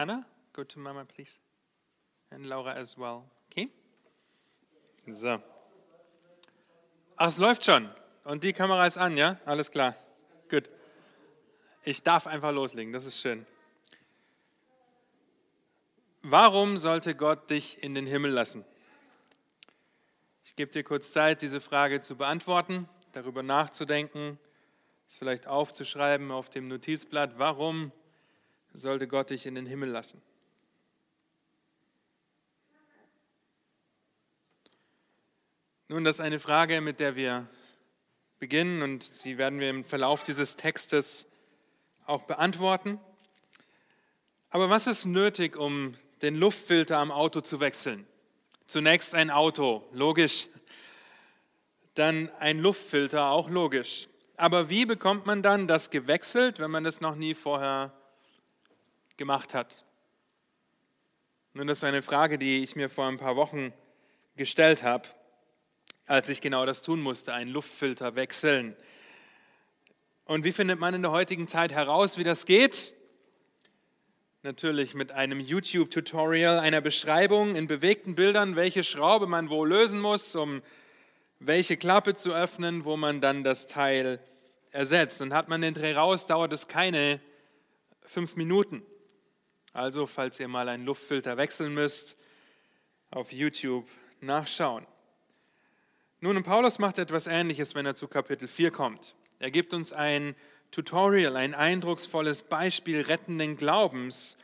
Anna, go to Mama, please. And Laura as well. Okay? So. Ach, es läuft schon. Und die Kamera ist an, ja? Alles klar. Gut. Ich darf einfach loslegen, das ist schön. Warum sollte Gott dich in den Himmel lassen? Ich gebe dir kurz Zeit, diese Frage zu beantworten, darüber nachzudenken, es vielleicht aufzuschreiben auf dem Notizblatt. Warum sollte Gott dich in den Himmel lassen? Nun, das ist eine Frage, mit der wir beginnen und die werden wir im Verlauf dieses Textes auch beantworten. Aber was ist nötig, um den Luftfilter am Auto zu wechseln? Zunächst ein Auto, logisch. Dann ein Luftfilter, auch logisch. Aber wie bekommt man dann das gewechselt, wenn man das noch nie vorher gemacht hat? Nun, das ist eine Frage, die ich mir vor ein paar Wochen gestellt habe, als ich genau das tun musste, einen Luftfilter wechseln. Und wie findet man in der heutigen Zeit heraus, wie das geht? Natürlich mit einem YouTube-Tutorial, einer Beschreibung in bewegten Bildern, welche Schraube man wo lösen muss, um welche Klappe zu öffnen, wo man dann das Teil ersetzt. Und hat man den Dreh raus, dauert es keine fünf Minuten. Also, falls ihr mal einen Luftfilter wechseln müsst, auf YouTube nachschauen. Nun, und Paulus macht etwas Ähnliches, wenn er zu Kapitel 4 kommt. Er gibt uns ein Tutorial, ein eindrucksvolles Beispiel rettenden Glaubens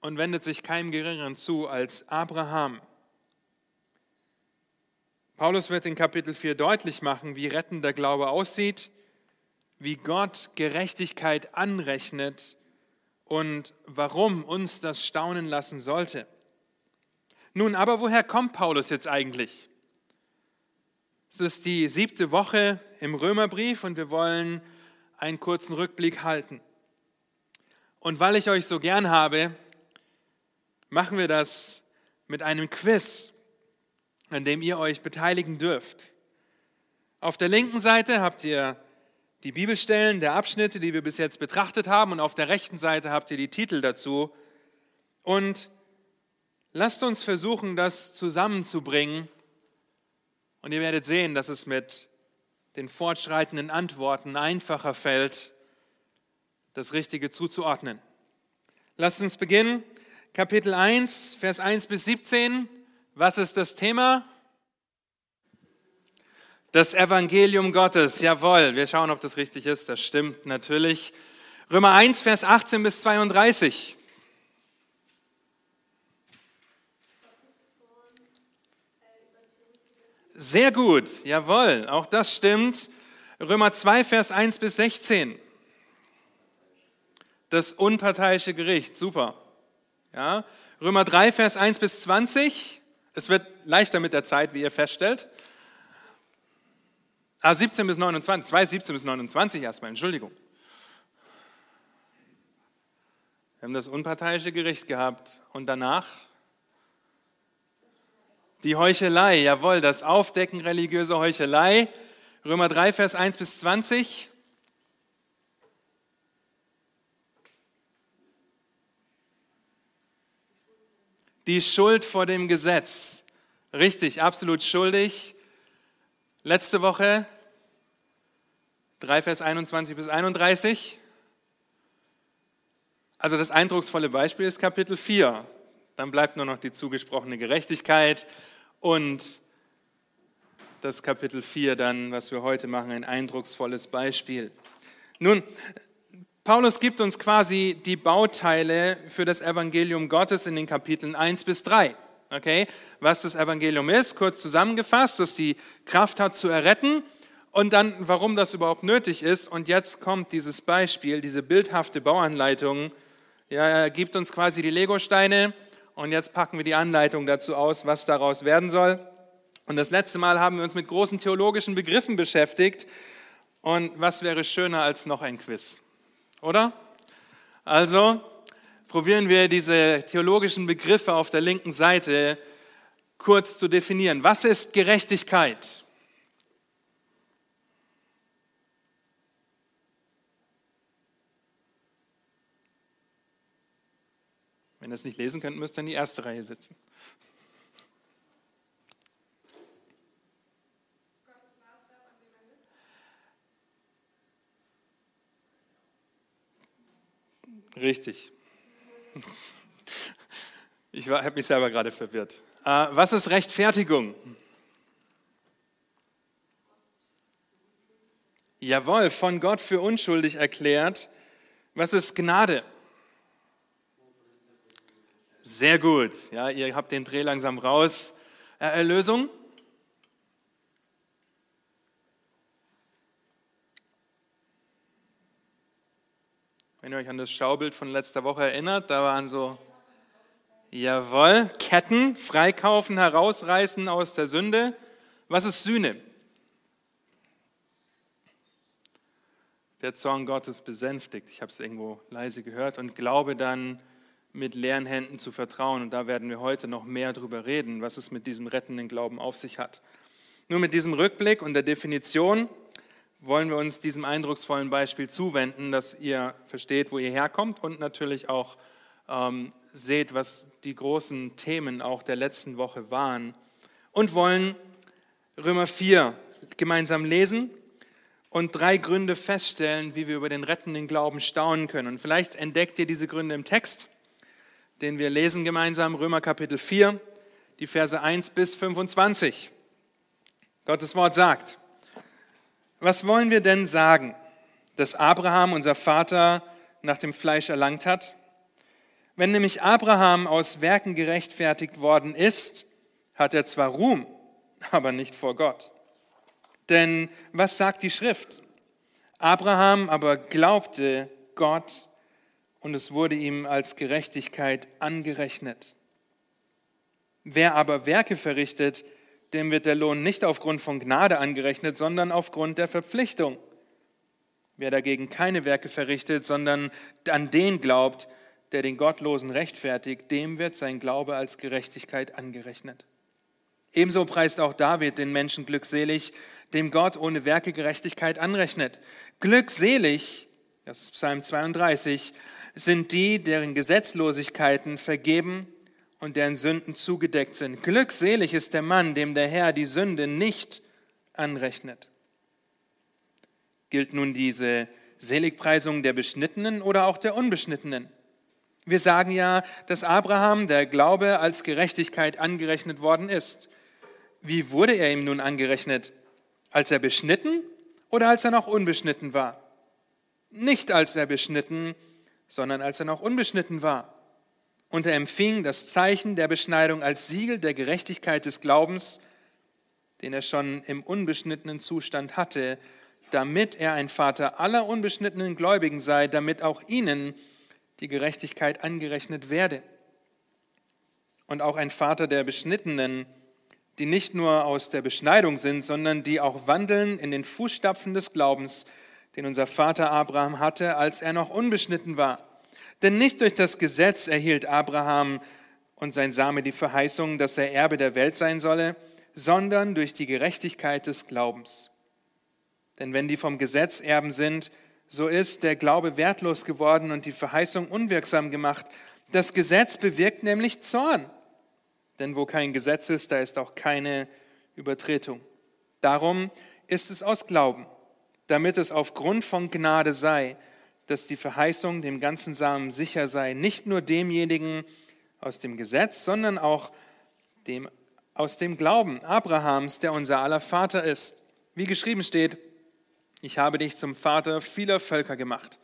und wendet sich keinem Geringeren zu als Abraham. Paulus wird in Kapitel 4 deutlich machen, wie rettender Glaube aussieht, wie Gott Gerechtigkeit anrechnet und warum uns das staunen lassen sollte. Nun, aber woher kommt Paulus jetzt eigentlich? Es ist die siebte Woche im Römerbrief und wir wollen einen kurzen Rückblick halten. Und weil ich euch so gern habe, machen wir das mit einem Quiz, an dem ihr euch beteiligen dürft. Auf der linken Seite habt ihr die Bibelstellen der Abschnitte, die wir bis jetzt betrachtet haben, und auf der rechten Seite habt ihr die Titel dazu. Und lasst uns versuchen, das zusammenzubringen und ihr werdet sehen, dass es mit den fortschreitenden Antworten einfacher fällt, das Richtige zuzuordnen. Lasst uns beginnen. Kapitel 1, Vers 1 bis 17. Was ist das Thema? Das Evangelium Gottes. Jawohl, wir schauen, ob das richtig ist. Das stimmt natürlich. Römer 1, Vers 18 bis 32. Sehr gut, jawohl, auch das stimmt. Römer 2, Vers 1 bis 16. Das unparteiische Gericht, super. Ja. Römer 3, Vers 1 bis 20. Es wird leichter mit der Zeit, wie ihr feststellt. Ah, 17 bis 29, 2, 17 bis 29 erstmal, Entschuldigung. Wir haben das unparteiische Gericht gehabt und danach die Heuchelei, jawohl, das Aufdecken religiöser Heuchelei. Römer 3, Vers 1 bis 20. Die Schuld vor dem Gesetz. Richtig, absolut schuldig. Letzte Woche 3, Vers 21 bis 31. Also das eindrucksvolle Beispiel ist Kapitel 4. Dann bleibt nur noch die zugesprochene Gerechtigkeit und das Kapitel 4 dann, was wir heute machen, ein eindrucksvolles Beispiel. Nun, Paulus gibt uns quasi die Bauteile für das Evangelium Gottes in den Kapiteln 1 bis 3. Okay? Was das Evangelium ist, kurz zusammengefasst, dass die Kraft hat zu erretten und dann, warum das überhaupt nötig ist. Und jetzt kommt dieses Beispiel, diese bildhafte Bauanleitung. Ja, er gibt uns quasi die Legosteine und jetzt packen wir die Anleitung dazu aus, was daraus werden soll. Und das letzte Mal haben wir uns mit großen theologischen Begriffen beschäftigt. Und was wäre schöner als noch ein Quiz? Oder? Also probieren wir diese theologischen Begriffe auf der linken Seite kurz zu definieren. Was ist Gerechtigkeit? Wenn ihr es nicht lesen könnt, müsst ihr in die erste Reihe sitzen. Richtig. Ich habe mich selber gerade verwirrt. Äh, was ist Rechtfertigung? Jawohl, von Gott für unschuldig erklärt. Was ist Gnade? Sehr gut. Ja, ihr habt den Dreh langsam raus. Äh, Erlösung? Wenn ihr euch an das Schaubild von letzter Woche erinnert, da waren so, jawohl, Ketten, freikaufen, herausreißen aus der Sünde. Was ist Sühne? Der Zorn Gottes besänftigt. Ich habe es irgendwo leise gehört und glaube dann mit leeren Händen zu vertrauen. Und da werden wir heute noch mehr darüber reden, was es mit diesem rettenden Glauben auf sich hat. Nur mit diesem Rückblick und der Definition wollen wir uns diesem eindrucksvollen Beispiel zuwenden, dass ihr versteht, wo ihr herkommt und natürlich auch ähm, seht, was die großen Themen auch der letzten Woche waren. Und wollen Römer 4 gemeinsam lesen und drei Gründe feststellen, wie wir über den rettenden Glauben staunen können. Und vielleicht entdeckt ihr diese Gründe im Text, den wir lesen gemeinsam, Römer Kapitel 4, die Verse 1 bis 25. Gottes Wort sagt, was wollen wir denn sagen, dass Abraham, unser Vater, nach dem Fleisch erlangt hat? Wenn nämlich Abraham aus Werken gerechtfertigt worden ist, hat er zwar Ruhm, aber nicht vor Gott. Denn was sagt die Schrift? Abraham aber glaubte Gott und es wurde ihm als Gerechtigkeit angerechnet. Wer aber Werke verrichtet, dem wird der Lohn nicht aufgrund von Gnade angerechnet, sondern aufgrund der Verpflichtung. Wer dagegen keine Werke verrichtet, sondern an den glaubt, der den Gottlosen rechtfertigt, dem wird sein Glaube als Gerechtigkeit angerechnet. Ebenso preist auch David den Menschen glückselig, dem Gott ohne Werke Gerechtigkeit anrechnet. Glückselig, das ist Psalm 32, sind die, deren Gesetzlosigkeiten vergeben und deren Sünden zugedeckt sind. Glückselig ist der Mann, dem der Herr die Sünde nicht anrechnet. Gilt nun diese Seligpreisung der Beschnittenen oder auch der Unbeschnittenen? Wir sagen ja, dass Abraham der Glaube als Gerechtigkeit angerechnet worden ist. Wie wurde er ihm nun angerechnet? Als er beschnitten oder als er noch unbeschnitten war? Nicht als er beschnitten, sondern als er noch unbeschnitten war und er empfing das Zeichen der Beschneidung als Siegel der Gerechtigkeit des Glaubens, den er schon im unbeschnittenen Zustand hatte, damit er ein Vater aller unbeschnittenen Gläubigen sei, damit auch ihnen die Gerechtigkeit angerechnet werde. Und auch ein Vater der Beschnittenen, die nicht nur aus der Beschneidung sind, sondern die auch wandeln in den Fußstapfen des Glaubens, den unser Vater Abraham hatte, als er noch unbeschnitten war denn nicht durch das Gesetz erhielt Abraham und sein Same die Verheißung, dass er Erbe der Welt sein solle, sondern durch die Gerechtigkeit des Glaubens. Denn wenn die vom Gesetz Erben sind, so ist der Glaube wertlos geworden und die Verheißung unwirksam gemacht. Das Gesetz bewirkt nämlich Zorn. Denn wo kein Gesetz ist, da ist auch keine Übertretung. Darum ist es aus Glauben, damit es aufgrund von Gnade sei, dass die Verheißung dem ganzen Samen sicher sei, nicht nur demjenigen aus dem Gesetz, sondern auch dem aus dem Glauben Abrahams, der unser aller Vater ist. Wie geschrieben steht, ich habe dich zum Vater vieler Völker gemacht.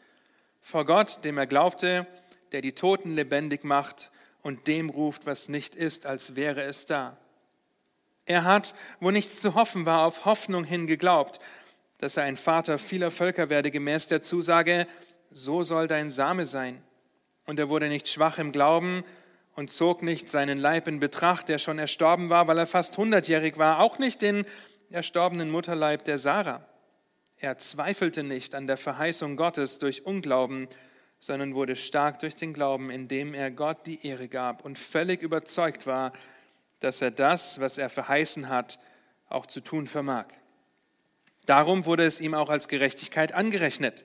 Vor Gott, dem er glaubte, der die Toten lebendig macht und dem ruft, was nicht ist, als wäre es da. Er hat, wo nichts zu hoffen war, auf Hoffnung hin geglaubt, dass er ein Vater vieler Völker werde, gemäß der Zusage, so soll dein Same sein. Und er wurde nicht schwach im Glauben und zog nicht seinen Leib in Betracht, der schon erstorben war, weil er fast hundertjährig war, auch nicht den erstorbenen Mutterleib der Sarah. Er zweifelte nicht an der Verheißung Gottes durch Unglauben, sondern wurde stark durch den Glauben, indem er Gott die Ehre gab und völlig überzeugt war, dass er das, was er verheißen hat, auch zu tun vermag. Darum wurde es ihm auch als Gerechtigkeit angerechnet.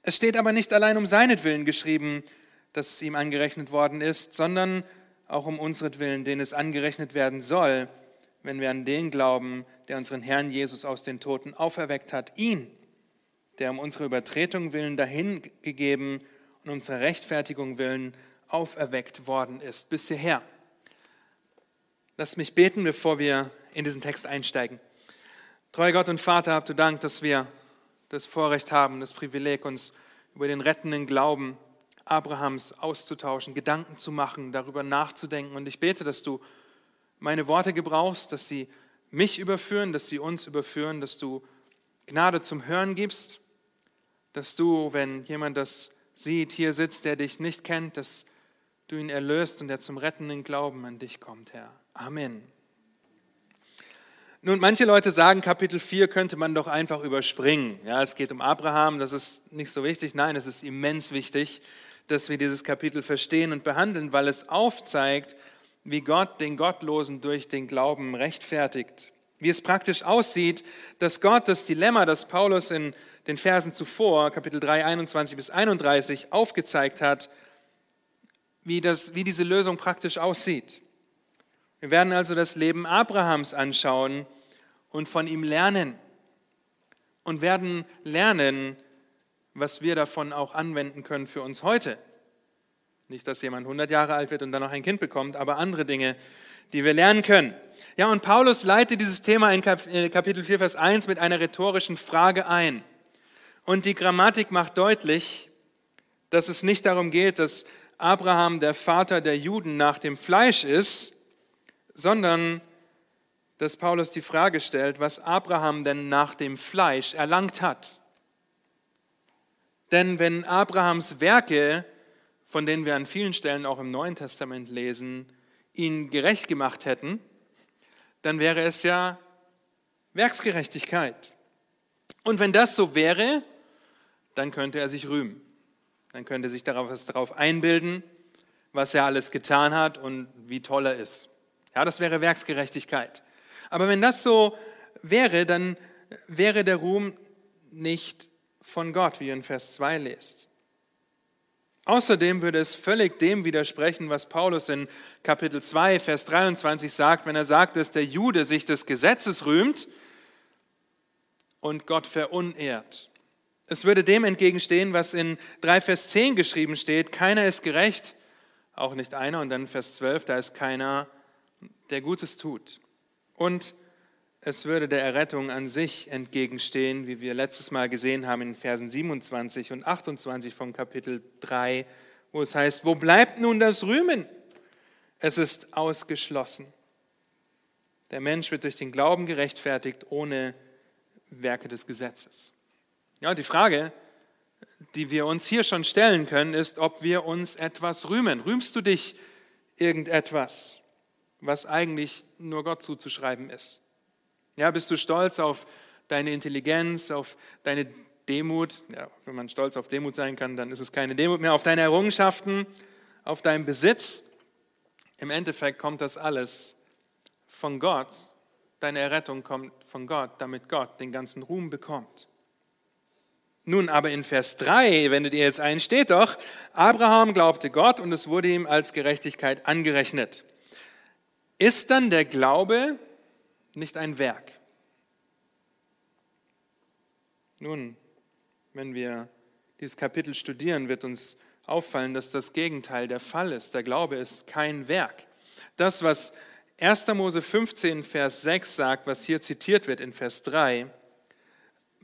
Es steht aber nicht allein um seinetwillen geschrieben, dass es ihm angerechnet worden ist, sondern auch um unseren denen es angerechnet werden soll, wenn wir an den glauben, der unseren Herrn Jesus aus den Toten auferweckt hat, ihn, der um unsere Übertretung willen dahingegeben und unserer Rechtfertigung willen auferweckt worden ist. Bis hierher. Lasst mich beten, bevor wir in diesen Text einsteigen. Treuer Gott und Vater, habt du Dank, dass wir das Vorrecht haben, das Privileg, uns über den rettenden Glauben Abrahams auszutauschen, Gedanken zu machen, darüber nachzudenken. Und ich bete, dass du meine Worte gebrauchst, dass sie mich überführen, dass sie uns überführen, dass du Gnade zum Hören gibst, dass du, wenn jemand das sieht, hier sitzt, der dich nicht kennt, dass du ihn erlöst und er zum rettenden Glauben an dich kommt, Herr. Amen. Nun, manche Leute sagen, Kapitel 4 könnte man doch einfach überspringen. Ja, es geht um Abraham, das ist nicht so wichtig. Nein, es ist immens wichtig, dass wir dieses Kapitel verstehen und behandeln, weil es aufzeigt, wie Gott den Gottlosen durch den Glauben rechtfertigt. Wie es praktisch aussieht, dass Gott das Dilemma, das Paulus in den Versen zuvor, Kapitel 3, 21 bis 31, aufgezeigt hat, wie, das, wie diese Lösung praktisch aussieht. Wir werden also das Leben Abrahams anschauen und von ihm lernen und werden lernen, was wir davon auch anwenden können für uns heute. Nicht, dass jemand 100 Jahre alt wird und dann noch ein Kind bekommt, aber andere Dinge, die wir lernen können. Ja, und Paulus leitet dieses Thema in äh, Kapitel 4, Vers 1 mit einer rhetorischen Frage ein. Und die Grammatik macht deutlich, dass es nicht darum geht, dass Abraham der Vater der Juden nach dem Fleisch ist, sondern dass Paulus die Frage stellt, was Abraham denn nach dem Fleisch erlangt hat. Denn wenn Abrahams Werke, von denen wir an vielen Stellen auch im Neuen Testament lesen, ihn gerecht gemacht hätten, dann wäre es ja Werksgerechtigkeit. Und wenn das so wäre, dann könnte er sich rühmen. Dann könnte er sich darauf, was darauf einbilden, was er alles getan hat und wie toll er ist. Ja, das wäre Werksgerechtigkeit. Aber wenn das so wäre, dann wäre der Ruhm nicht von Gott, wie ihr in Vers 2 lest. Außerdem würde es völlig dem widersprechen, was Paulus in Kapitel 2, Vers 23 sagt, wenn er sagt, dass der Jude sich des Gesetzes rühmt und Gott verunehrt. Es würde dem entgegenstehen, was in 3 Vers 10 geschrieben steht, keiner ist gerecht, auch nicht einer. Und dann Vers 12, da ist keiner, der Gutes tut. Und es würde der Errettung an sich entgegenstehen, wie wir letztes Mal gesehen haben in Versen 27 und 28 vom Kapitel 3, wo es heißt, wo bleibt nun das Rühmen? Es ist ausgeschlossen. Der Mensch wird durch den Glauben gerechtfertigt ohne Werke des Gesetzes. Ja, die Frage, die wir uns hier schon stellen können, ist, ob wir uns etwas rühmen. Rühmst du dich irgendetwas? Was eigentlich nur Gott zuzuschreiben ist. Ja, bist du stolz auf deine Intelligenz, auf deine Demut? Ja, wenn man stolz auf Demut sein kann, dann ist es keine Demut mehr. Auf deine Errungenschaften, auf deinen Besitz. Im Endeffekt kommt das alles von Gott. Deine Errettung kommt von Gott, damit Gott den ganzen Ruhm bekommt. Nun aber in Vers 3 wendet ihr jetzt ein, steht doch, Abraham glaubte Gott und es wurde ihm als Gerechtigkeit angerechnet. Ist dann der Glaube nicht ein Werk? Nun, wenn wir dieses Kapitel studieren, wird uns auffallen, dass das Gegenteil der Fall ist. Der Glaube ist kein Werk. Das, was 1. Mose 15, Vers 6 sagt, was hier zitiert wird in Vers 3,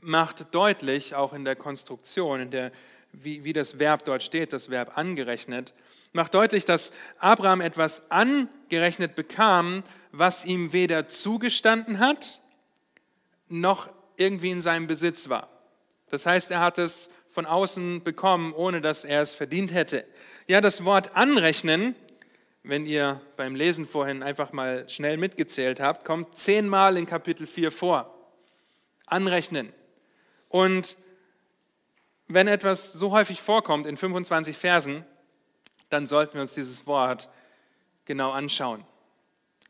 macht deutlich, auch in der Konstruktion, in der, wie, wie das Verb dort steht, das Verb angerechnet, macht deutlich, dass Abraham etwas angerechnet bekam, was ihm weder zugestanden hat, noch irgendwie in seinem Besitz war. Das heißt, er hat es von außen bekommen, ohne dass er es verdient hätte. Ja, das Wort anrechnen, wenn ihr beim Lesen vorhin einfach mal schnell mitgezählt habt, kommt zehnmal in Kapitel 4 vor. Anrechnen. Und wenn etwas so häufig vorkommt in 25 Versen, dann sollten wir uns dieses Wort genau anschauen.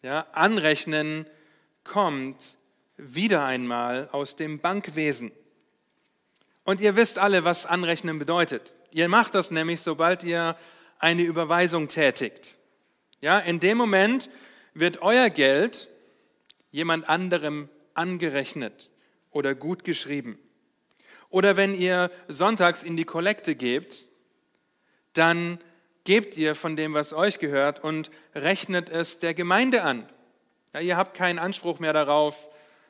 Ja, anrechnen kommt wieder einmal aus dem Bankwesen. Und ihr wisst alle, was Anrechnen bedeutet. Ihr macht das nämlich, sobald ihr eine Überweisung tätigt. Ja, in dem Moment wird euer Geld jemand anderem angerechnet oder gut geschrieben. Oder wenn ihr sonntags in die Kollekte gebt, dann gebt ihr von dem, was euch gehört und rechnet es der Gemeinde an. Ja, ihr habt keinen Anspruch mehr darauf,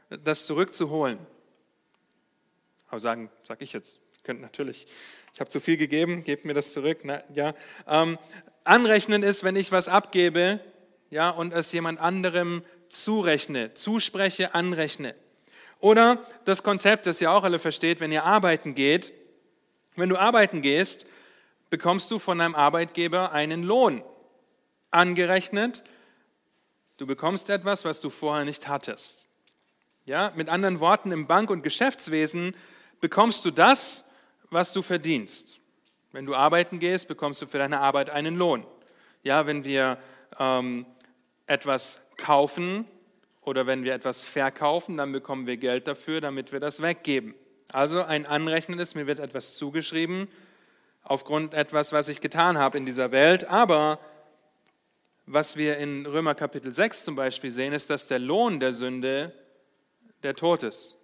das zurückzuholen. Aber sagen, sag ich jetzt, ihr könnt natürlich, ich habe zu viel gegeben, gebt mir das zurück. Na, ja. Ähm, anrechnen ist, wenn ich was abgebe ja, und es jemand anderem zurechne, zuspreche, anrechne. Oder das Konzept, das ihr auch alle versteht, wenn ihr arbeiten geht. Wenn du arbeiten gehst, bekommst du von deinem Arbeitgeber einen Lohn angerechnet. Du bekommst etwas, was du vorher nicht hattest. Ja, mit anderen Worten, im Bank- und Geschäftswesen bekommst du das, was du verdienst. Wenn du arbeiten gehst, bekommst du für deine Arbeit einen Lohn. Ja, wenn wir ähm, etwas kaufen oder wenn wir etwas verkaufen, dann bekommen wir Geld dafür, damit wir das weggeben. Also ein Anrechnen ist, mir wird etwas zugeschrieben aufgrund etwas, was ich getan habe in dieser Welt. Aber was wir in Römer Kapitel 6 zum Beispiel sehen, ist, dass der Lohn der Sünde der Tod ist.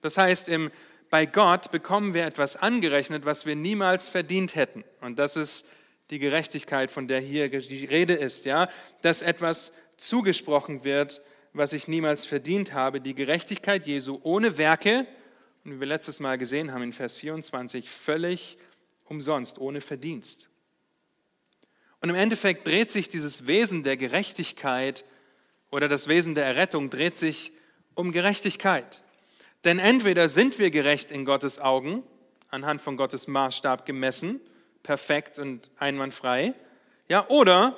Das heißt, im, bei Gott bekommen wir etwas angerechnet, was wir niemals verdient hätten. Und das ist die Gerechtigkeit, von der hier die Rede ist, ja, dass etwas zugesprochen wird, was ich niemals verdient habe, die Gerechtigkeit Jesu ohne Werke, und wie wir letztes Mal gesehen haben in Vers 24, völlig umsonst, ohne Verdienst. Und im Endeffekt dreht sich dieses Wesen der Gerechtigkeit oder das Wesen der Errettung dreht sich um Gerechtigkeit. Denn entweder sind wir gerecht in Gottes Augen, anhand von Gottes Maßstab gemessen, perfekt und einwandfrei, ja, oder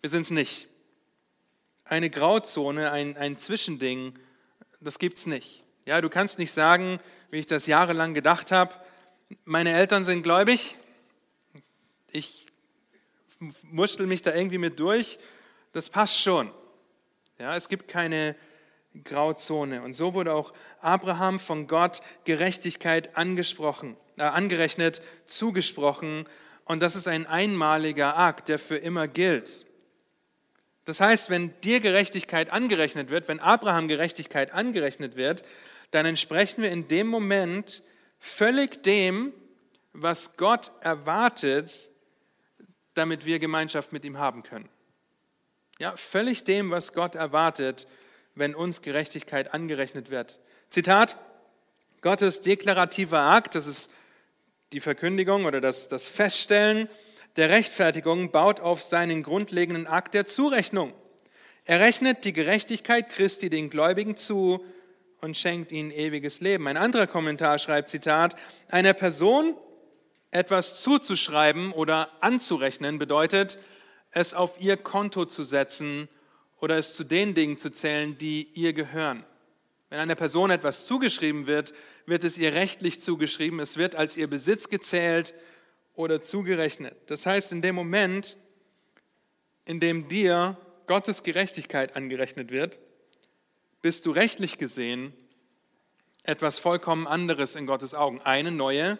wir sind es nicht. Eine Grauzone, ein, ein Zwischending, das gibt es nicht. Ja, du kannst nicht sagen, wie ich das jahrelang gedacht habe, meine Eltern sind gläubig, ich muschel mich da irgendwie mit durch, das passt schon. Ja, es gibt keine Grauzone. Und so wurde auch Abraham von Gott Gerechtigkeit angesprochen, äh, angerechnet, zugesprochen. Und das ist ein einmaliger Akt, der für immer gilt. Das heißt, wenn dir Gerechtigkeit angerechnet wird, wenn Abraham Gerechtigkeit angerechnet wird, dann entsprechen wir in dem Moment völlig dem, was Gott erwartet, damit wir Gemeinschaft mit ihm haben können. Ja, völlig dem, was Gott erwartet, wenn uns Gerechtigkeit angerechnet wird. Zitat, Gottes deklarativer Akt, das ist die Verkündigung oder das, das Feststellen der Rechtfertigung, baut auf seinen grundlegenden Akt der Zurechnung. Er rechnet die Gerechtigkeit Christi den Gläubigen zu, und schenkt ihnen ewiges Leben. Ein anderer Kommentar schreibt, Zitat, einer Person etwas zuzuschreiben oder anzurechnen bedeutet, es auf ihr Konto zu setzen oder es zu den Dingen zu zählen, die ihr gehören. Wenn einer Person etwas zugeschrieben wird, wird es ihr rechtlich zugeschrieben, es wird als ihr Besitz gezählt oder zugerechnet. Das heißt, in dem Moment, in dem dir Gottes Gerechtigkeit angerechnet wird, bist du rechtlich gesehen etwas vollkommen anderes in Gottes Augen. Eine neue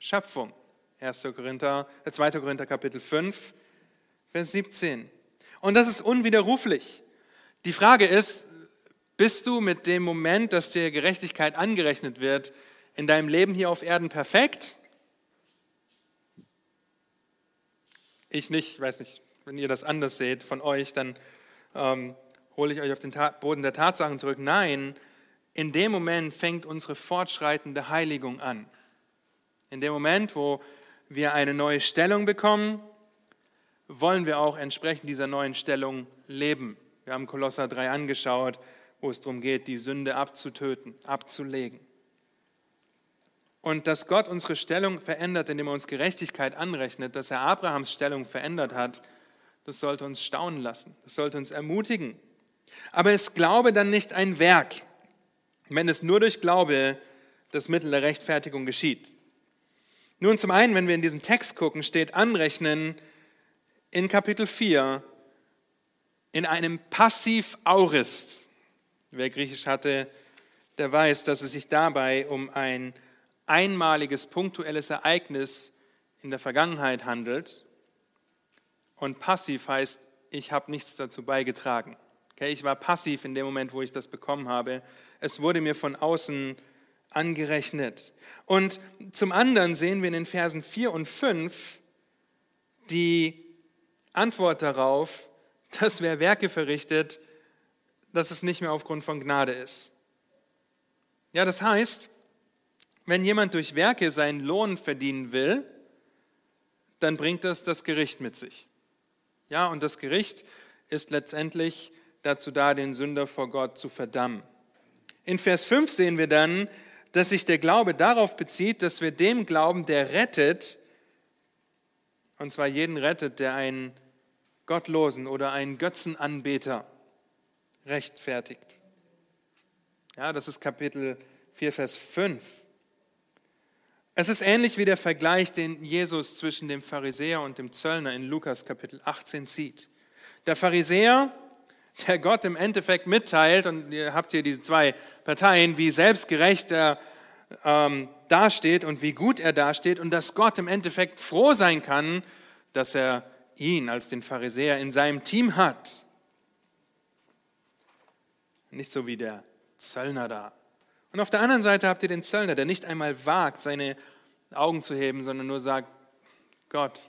Schöpfung. 1. Korinther, 2. Äh, Korinther Kapitel 5, Vers 17. Und das ist unwiderruflich. Die Frage ist, bist du mit dem Moment, dass dir Gerechtigkeit angerechnet wird, in deinem Leben hier auf Erden perfekt? Ich nicht, ich weiß nicht, wenn ihr das anders seht von euch, dann ähm, hole ich euch auf den Boden der Tatsachen zurück. Nein, in dem Moment fängt unsere fortschreitende Heiligung an. In dem Moment, wo wir eine neue Stellung bekommen, wollen wir auch entsprechend dieser neuen Stellung leben. Wir haben Kolosser 3 angeschaut, wo es darum geht, die Sünde abzutöten, abzulegen. Und dass Gott unsere Stellung verändert, indem er uns Gerechtigkeit anrechnet, dass er Abrahams Stellung verändert hat, das sollte uns staunen lassen, das sollte uns ermutigen. Aber ist Glaube dann nicht ein Werk, wenn es nur durch Glaube das Mittel der Rechtfertigung geschieht? Nun, zum einen, wenn wir in diesem Text gucken, steht Anrechnen in Kapitel 4 in einem Passiv Aurist. Wer Griechisch hatte, der weiß, dass es sich dabei um ein einmaliges, punktuelles Ereignis in der Vergangenheit handelt. Und passiv heißt, ich habe nichts dazu beigetragen. Okay, ich war passiv in dem Moment, wo ich das bekommen habe. Es wurde mir von außen angerechnet. Und zum anderen sehen wir in den Versen 4 und 5 die Antwort darauf, dass wer Werke verrichtet, dass es nicht mehr aufgrund von Gnade ist. Ja, das heißt, wenn jemand durch Werke seinen Lohn verdienen will, dann bringt das das Gericht mit sich. Ja, und das Gericht ist letztendlich dazu da, den Sünder vor Gott zu verdammen. In Vers 5 sehen wir dann, dass sich der Glaube darauf bezieht, dass wir dem glauben, der rettet, und zwar jeden rettet, der einen Gottlosen oder einen Götzenanbeter rechtfertigt. Ja, das ist Kapitel 4, Vers 5. Es ist ähnlich wie der Vergleich, den Jesus zwischen dem Pharisäer und dem Zöllner in Lukas Kapitel 18 zieht. Der Pharisäer, der Gott im Endeffekt mitteilt, und ihr habt hier die zwei Parteien, wie selbstgerecht er ähm, dasteht und wie gut er dasteht und dass Gott im Endeffekt froh sein kann, dass er ihn als den Pharisäer in seinem Team hat. Nicht so wie der Zöllner da. Und auf der anderen Seite habt ihr den Zöllner, der nicht einmal wagt, seine Augen zu heben, sondern nur sagt, Gott,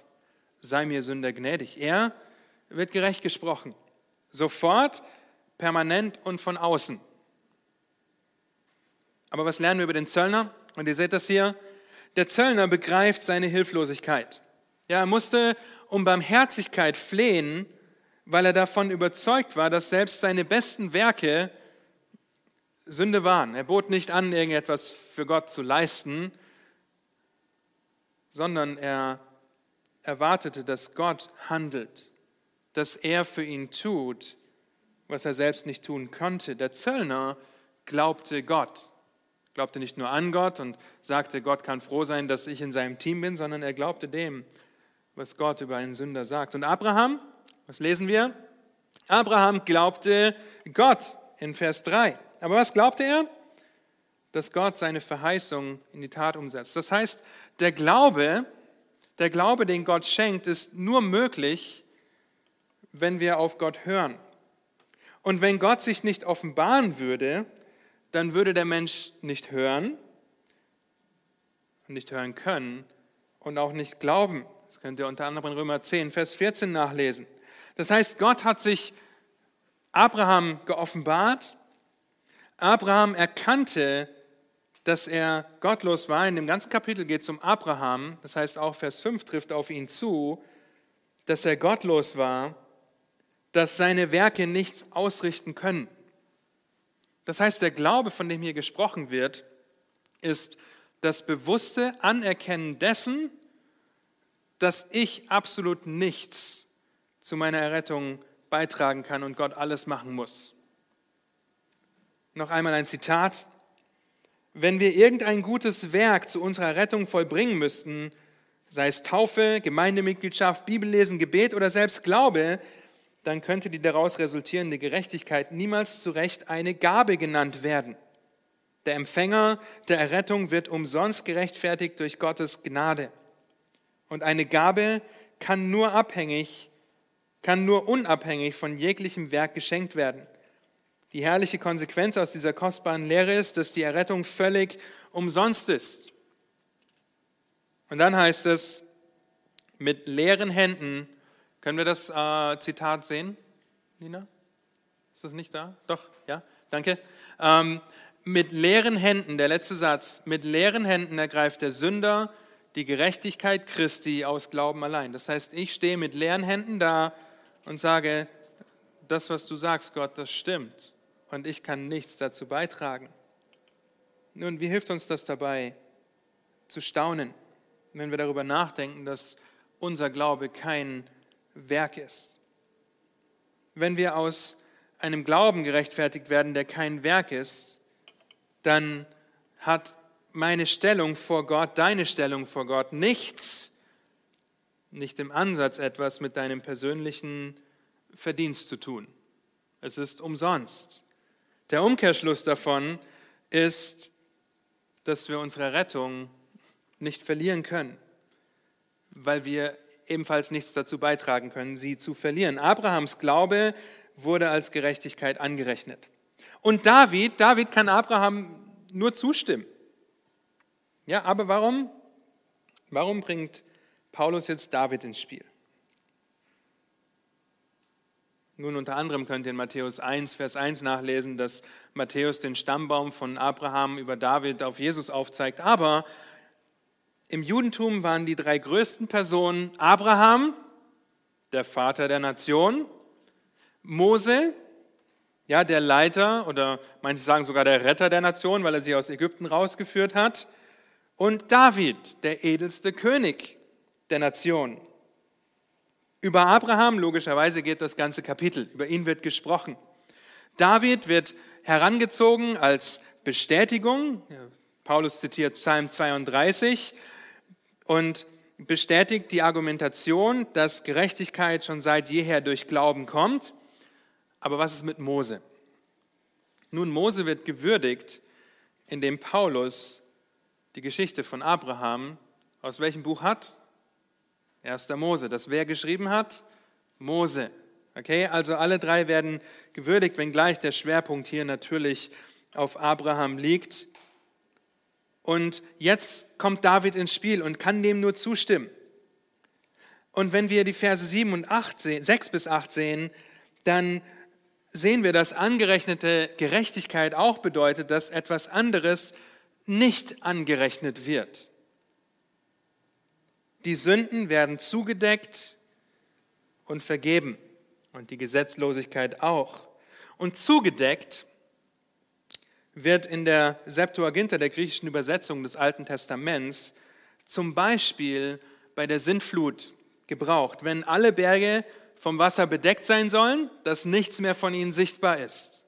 sei mir Sünder gnädig. Er wird gerecht gesprochen. Sofort, permanent und von außen. Aber was lernen wir über den Zöllner? Und ihr seht das hier. Der Zöllner begreift seine Hilflosigkeit. Ja, er musste um Barmherzigkeit flehen, weil er davon überzeugt war, dass selbst seine besten Werke Sünde waren. Er bot nicht an, irgendetwas für Gott zu leisten, sondern er erwartete, dass Gott handelt, dass er für ihn tut, was er selbst nicht tun konnte. Der Zöllner glaubte Gott, glaubte nicht nur an Gott und sagte, Gott kann froh sein, dass ich in seinem Team bin, sondern er glaubte dem, was Gott über einen Sünder sagt. Und Abraham, was lesen wir? Abraham glaubte Gott in Vers 3. Aber was glaubte er? Dass Gott seine Verheißung in die Tat umsetzt. Das heißt, der Glaube, der Glaube, den Gott schenkt, ist nur möglich, wenn wir auf Gott hören. Und wenn Gott sich nicht offenbaren würde, dann würde der Mensch nicht hören nicht hören können und auch nicht glauben. Das könnt ihr unter anderem in Römer 10, Vers 14 nachlesen. Das heißt, Gott hat sich Abraham geoffenbart Abraham erkannte, dass er gottlos war. In dem ganzen Kapitel geht es um Abraham, das heißt auch Vers 5 trifft auf ihn zu, dass er gottlos war, dass seine Werke nichts ausrichten können. Das heißt, der Glaube, von dem hier gesprochen wird, ist das bewusste Anerkennen dessen, dass ich absolut nichts zu meiner Errettung beitragen kann und Gott alles machen muss. Noch einmal ein Zitat. Wenn wir irgendein gutes Werk zu unserer Rettung vollbringen müssten, sei es Taufe, Gemeindemitgliedschaft, Bibellesen, Gebet oder selbst Glaube, dann könnte die daraus resultierende Gerechtigkeit niemals zu Recht eine Gabe genannt werden. Der Empfänger der Errettung wird umsonst gerechtfertigt durch Gottes Gnade. Und eine Gabe kann nur abhängig, kann nur unabhängig von jeglichem Werk geschenkt werden. Die herrliche Konsequenz aus dieser kostbaren Lehre ist, dass die Errettung völlig umsonst ist. Und dann heißt es, mit leeren Händen, können wir das äh, Zitat sehen, Nina? Ist das nicht da? Doch, ja, danke. Ähm, mit leeren Händen, der letzte Satz, mit leeren Händen ergreift der Sünder die Gerechtigkeit Christi aus Glauben allein. Das heißt, ich stehe mit leeren Händen da und sage, das, was du sagst, Gott, das stimmt und ich kann nichts dazu beitragen. Nun, wie hilft uns das dabei zu staunen, wenn wir darüber nachdenken, dass unser Glaube kein Werk ist? Wenn wir aus einem Glauben gerechtfertigt werden, der kein Werk ist, dann hat meine Stellung vor Gott, deine Stellung vor Gott nichts, nicht im Ansatz etwas mit deinem persönlichen Verdienst zu tun. Es ist umsonst. Der Umkehrschluss davon ist, dass wir unsere Rettung nicht verlieren können, weil wir ebenfalls nichts dazu beitragen können, sie zu verlieren. Abrahams Glaube wurde als Gerechtigkeit angerechnet. Und David, David kann Abraham nur zustimmen. Ja, aber warum? Warum bringt Paulus jetzt David ins Spiel? Nun, unter anderem könnt ihr in Matthäus 1, Vers 1 nachlesen, dass Matthäus den Stammbaum von Abraham über David auf Jesus aufzeigt. Aber im Judentum waren die drei größten Personen Abraham, der Vater der Nation, Mose, ja, der Leiter oder manche sagen sogar der Retter der Nation, weil er sie aus Ägypten rausgeführt hat, und David, der edelste König der Nation. Über Abraham, logischerweise geht das ganze Kapitel, über ihn wird gesprochen. David wird herangezogen als Bestätigung. Paulus zitiert Psalm 32 und bestätigt die Argumentation, dass Gerechtigkeit schon seit jeher durch Glauben kommt. Aber was ist mit Mose? Nun, Mose wird gewürdigt, indem Paulus die Geschichte von Abraham aus welchem Buch hat? 1. Mose. Das wer geschrieben hat? Mose. Okay, also alle drei werden gewürdigt, wenngleich der Schwerpunkt hier natürlich auf Abraham liegt. Und jetzt kommt David ins Spiel und kann dem nur zustimmen. Und wenn wir die Verse 7 und 8 sehen, 6 bis 8 sehen, dann sehen wir, dass angerechnete Gerechtigkeit auch bedeutet, dass etwas anderes nicht angerechnet wird. Die Sünden werden zugedeckt und vergeben und die Gesetzlosigkeit auch. Und zugedeckt wird in der Septuaginta, der griechischen Übersetzung des Alten Testaments, zum Beispiel bei der Sintflut gebraucht, wenn alle Berge vom Wasser bedeckt sein sollen, dass nichts mehr von ihnen sichtbar ist.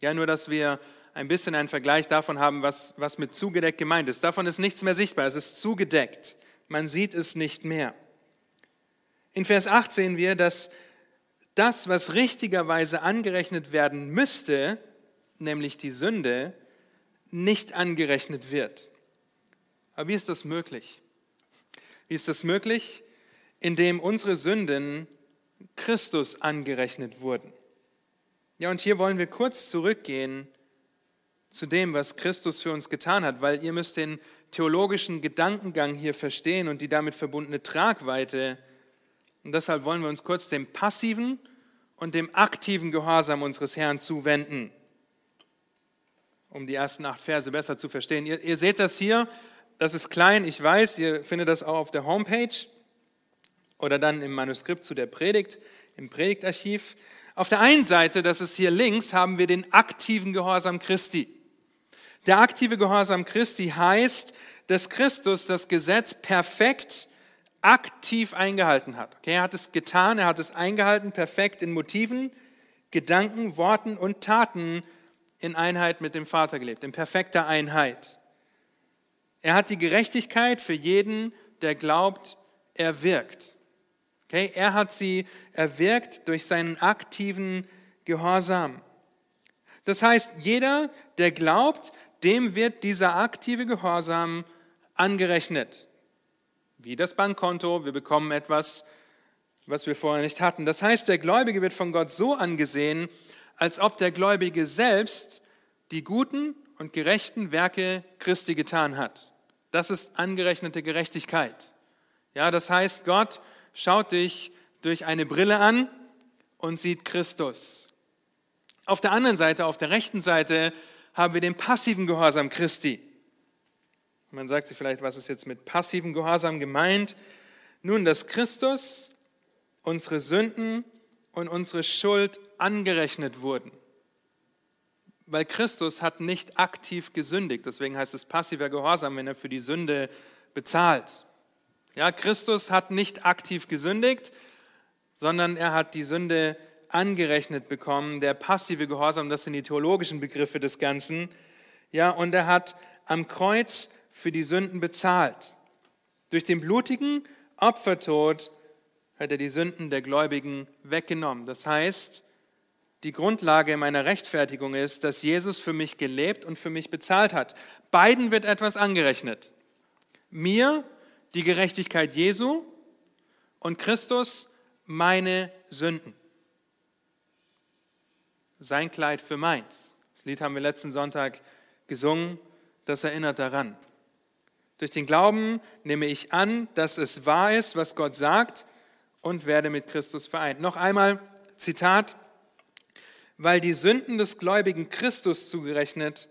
Ja, nur dass wir ein bisschen einen Vergleich davon haben, was, was mit zugedeckt gemeint ist. Davon ist nichts mehr sichtbar, es ist zugedeckt man sieht es nicht mehr. In Vers 8 sehen wir, dass das, was richtigerweise angerechnet werden müsste, nämlich die Sünde, nicht angerechnet wird. Aber wie ist das möglich? Wie ist das möglich? Indem unsere Sünden Christus angerechnet wurden. Ja, und hier wollen wir kurz zurückgehen zu dem, was Christus für uns getan hat, weil ihr müsst den theologischen Gedankengang hier verstehen und die damit verbundene Tragweite. Und deshalb wollen wir uns kurz dem passiven und dem aktiven Gehorsam unseres Herrn zuwenden, um die ersten acht Verse besser zu verstehen. Ihr, ihr seht das hier, das ist klein, ich weiß, ihr findet das auch auf der Homepage oder dann im Manuskript zu der Predigt, im Predigtarchiv. Auf der einen Seite, das ist hier links, haben wir den aktiven Gehorsam Christi. Der aktive Gehorsam Christi heißt, dass Christus das Gesetz perfekt aktiv eingehalten hat. Okay, er hat es getan, er hat es eingehalten, perfekt in Motiven, Gedanken, Worten und Taten in Einheit mit dem Vater gelebt, in perfekter Einheit. Er hat die Gerechtigkeit für jeden, der glaubt, erwirkt. Okay, er hat sie erwirkt durch seinen aktiven Gehorsam. Das heißt, jeder, der glaubt, dem wird dieser aktive Gehorsam angerechnet. Wie das Bankkonto, wir bekommen etwas, was wir vorher nicht hatten. Das heißt, der Gläubige wird von Gott so angesehen, als ob der Gläubige selbst die guten und gerechten Werke Christi getan hat. Das ist angerechnete Gerechtigkeit. Ja, das heißt, Gott schaut dich durch eine Brille an und sieht Christus. Auf der anderen Seite, auf der rechten Seite, haben wir den passiven Gehorsam Christi. Man sagt sich vielleicht, was ist jetzt mit passivem Gehorsam gemeint? Nun, dass Christus unsere Sünden und unsere Schuld angerechnet wurden. Weil Christus hat nicht aktiv gesündigt, deswegen heißt es passiver Gehorsam, wenn er für die Sünde bezahlt. Ja, Christus hat nicht aktiv gesündigt, sondern er hat die Sünde angerechnet bekommen. Der passive Gehorsam, das sind die theologischen Begriffe des Ganzen. Ja, und er hat am Kreuz für die Sünden bezahlt. Durch den blutigen Opfertod hat er die Sünden der Gläubigen weggenommen. Das heißt, die Grundlage meiner Rechtfertigung ist, dass Jesus für mich gelebt und für mich bezahlt hat. Beiden wird etwas angerechnet. Mir die Gerechtigkeit Jesu und Christus meine Sünden. Sein Kleid für meins. Das Lied haben wir letzten Sonntag gesungen, das erinnert daran. Durch den Glauben nehme ich an, dass es wahr ist, was Gott sagt und werde mit Christus vereint. Noch einmal Zitat, weil die Sünden des Gläubigen Christus zugerechnet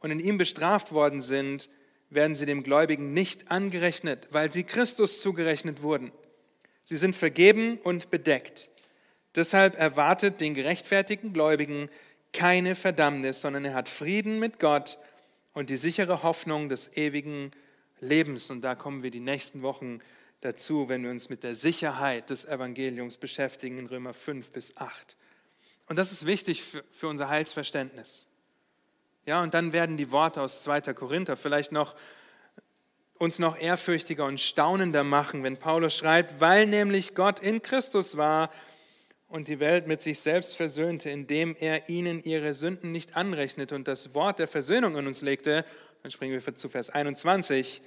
und in ihm bestraft worden sind, werden sie dem Gläubigen nicht angerechnet, weil sie Christus zugerechnet wurden. Sie sind vergeben und bedeckt. Deshalb erwartet den gerechtfertigten Gläubigen keine Verdammnis, sondern er hat Frieden mit Gott und die sichere Hoffnung des ewigen Lebens. Und da kommen wir die nächsten Wochen dazu, wenn wir uns mit der Sicherheit des Evangeliums beschäftigen in Römer 5 bis 8. Und das ist wichtig für, für unser Heilsverständnis. Ja, und dann werden die Worte aus 2. Korinther vielleicht noch uns noch ehrfürchtiger und staunender machen, wenn Paulus schreibt, weil nämlich Gott in Christus war und die Welt mit sich selbst versöhnte, indem er ihnen ihre Sünden nicht anrechnete und das Wort der Versöhnung in uns legte. Dann springen wir zu Vers 21.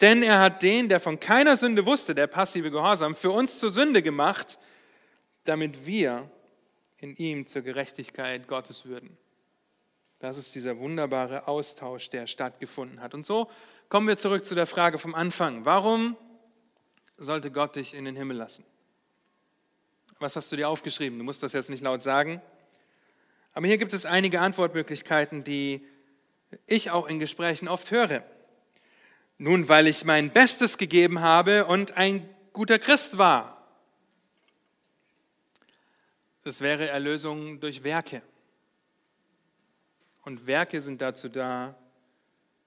Denn er hat den, der von keiner Sünde wusste, der passive Gehorsam, für uns zur Sünde gemacht, damit wir in ihm zur Gerechtigkeit Gottes würden. Das ist dieser wunderbare Austausch, der stattgefunden hat. Und so kommen wir zurück zu der Frage vom Anfang. Warum sollte Gott dich in den Himmel lassen? Was hast du dir aufgeschrieben? Du musst das jetzt nicht laut sagen. Aber hier gibt es einige Antwortmöglichkeiten, die ich auch in Gesprächen oft höre. Nun, weil ich mein Bestes gegeben habe und ein guter Christ war. Das wäre Erlösung durch Werke. Und Werke sind dazu da,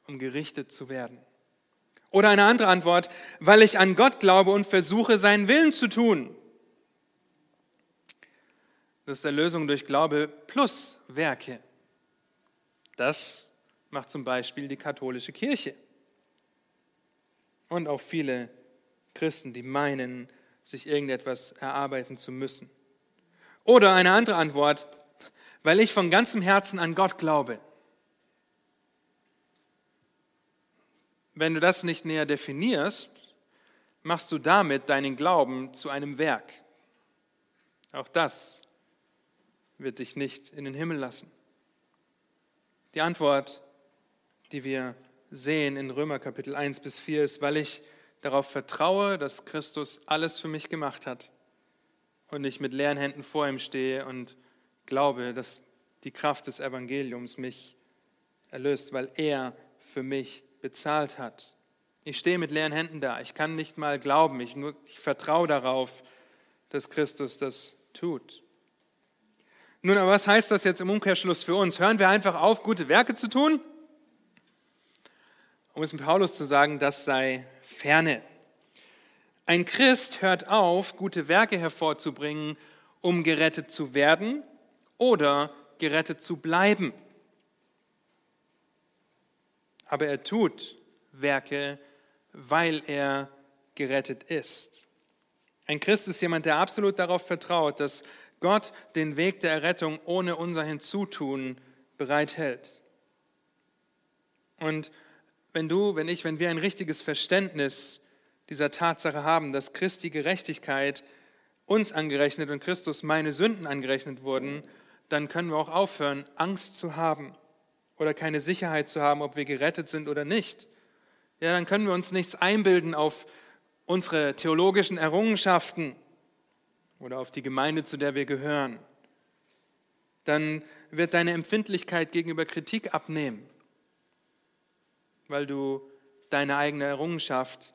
um gerichtet zu werden. Oder eine andere Antwort, weil ich an Gott glaube und versuche, seinen Willen zu tun. Das ist Erlösung durch Glaube plus Werke. Das macht zum Beispiel die katholische Kirche. Und auch viele Christen, die meinen, sich irgendetwas erarbeiten zu müssen. Oder eine andere Antwort, weil ich von ganzem Herzen an Gott glaube. Wenn du das nicht näher definierst, machst du damit deinen Glauben zu einem Werk. Auch das wird dich nicht in den Himmel lassen. Die Antwort, die wir sehen in Römer Kapitel 1 bis 4 ist, weil ich darauf vertraue, dass Christus alles für mich gemacht hat und ich mit leeren Händen vor ihm stehe und glaube, dass die Kraft des Evangeliums mich erlöst, weil er für mich bezahlt hat. Ich stehe mit leeren Händen da. Ich kann nicht mal glauben. Ich, nur, ich vertraue darauf, dass Christus das tut. Nun, aber was heißt das jetzt im Umkehrschluss für uns? Hören wir einfach auf, gute Werke zu tun? Um es mit Paulus zu sagen, das sei ferne. Ein Christ hört auf, gute Werke hervorzubringen, um gerettet zu werden oder gerettet zu bleiben. Aber er tut Werke, weil er gerettet ist. Ein Christ ist jemand, der absolut darauf vertraut, dass Gott den Weg der Errettung ohne unser Hinzutun bereithält. Und wenn du, wenn ich, wenn wir ein richtiges Verständnis dieser Tatsache haben, dass Christi Gerechtigkeit uns angerechnet und Christus meine Sünden angerechnet wurden, dann können wir auch aufhören, Angst zu haben oder keine Sicherheit zu haben, ob wir gerettet sind oder nicht. Ja, dann können wir uns nichts einbilden auf unsere theologischen Errungenschaften oder auf die Gemeinde, zu der wir gehören. Dann wird deine Empfindlichkeit gegenüber Kritik abnehmen, weil du deine eigene Errungenschaft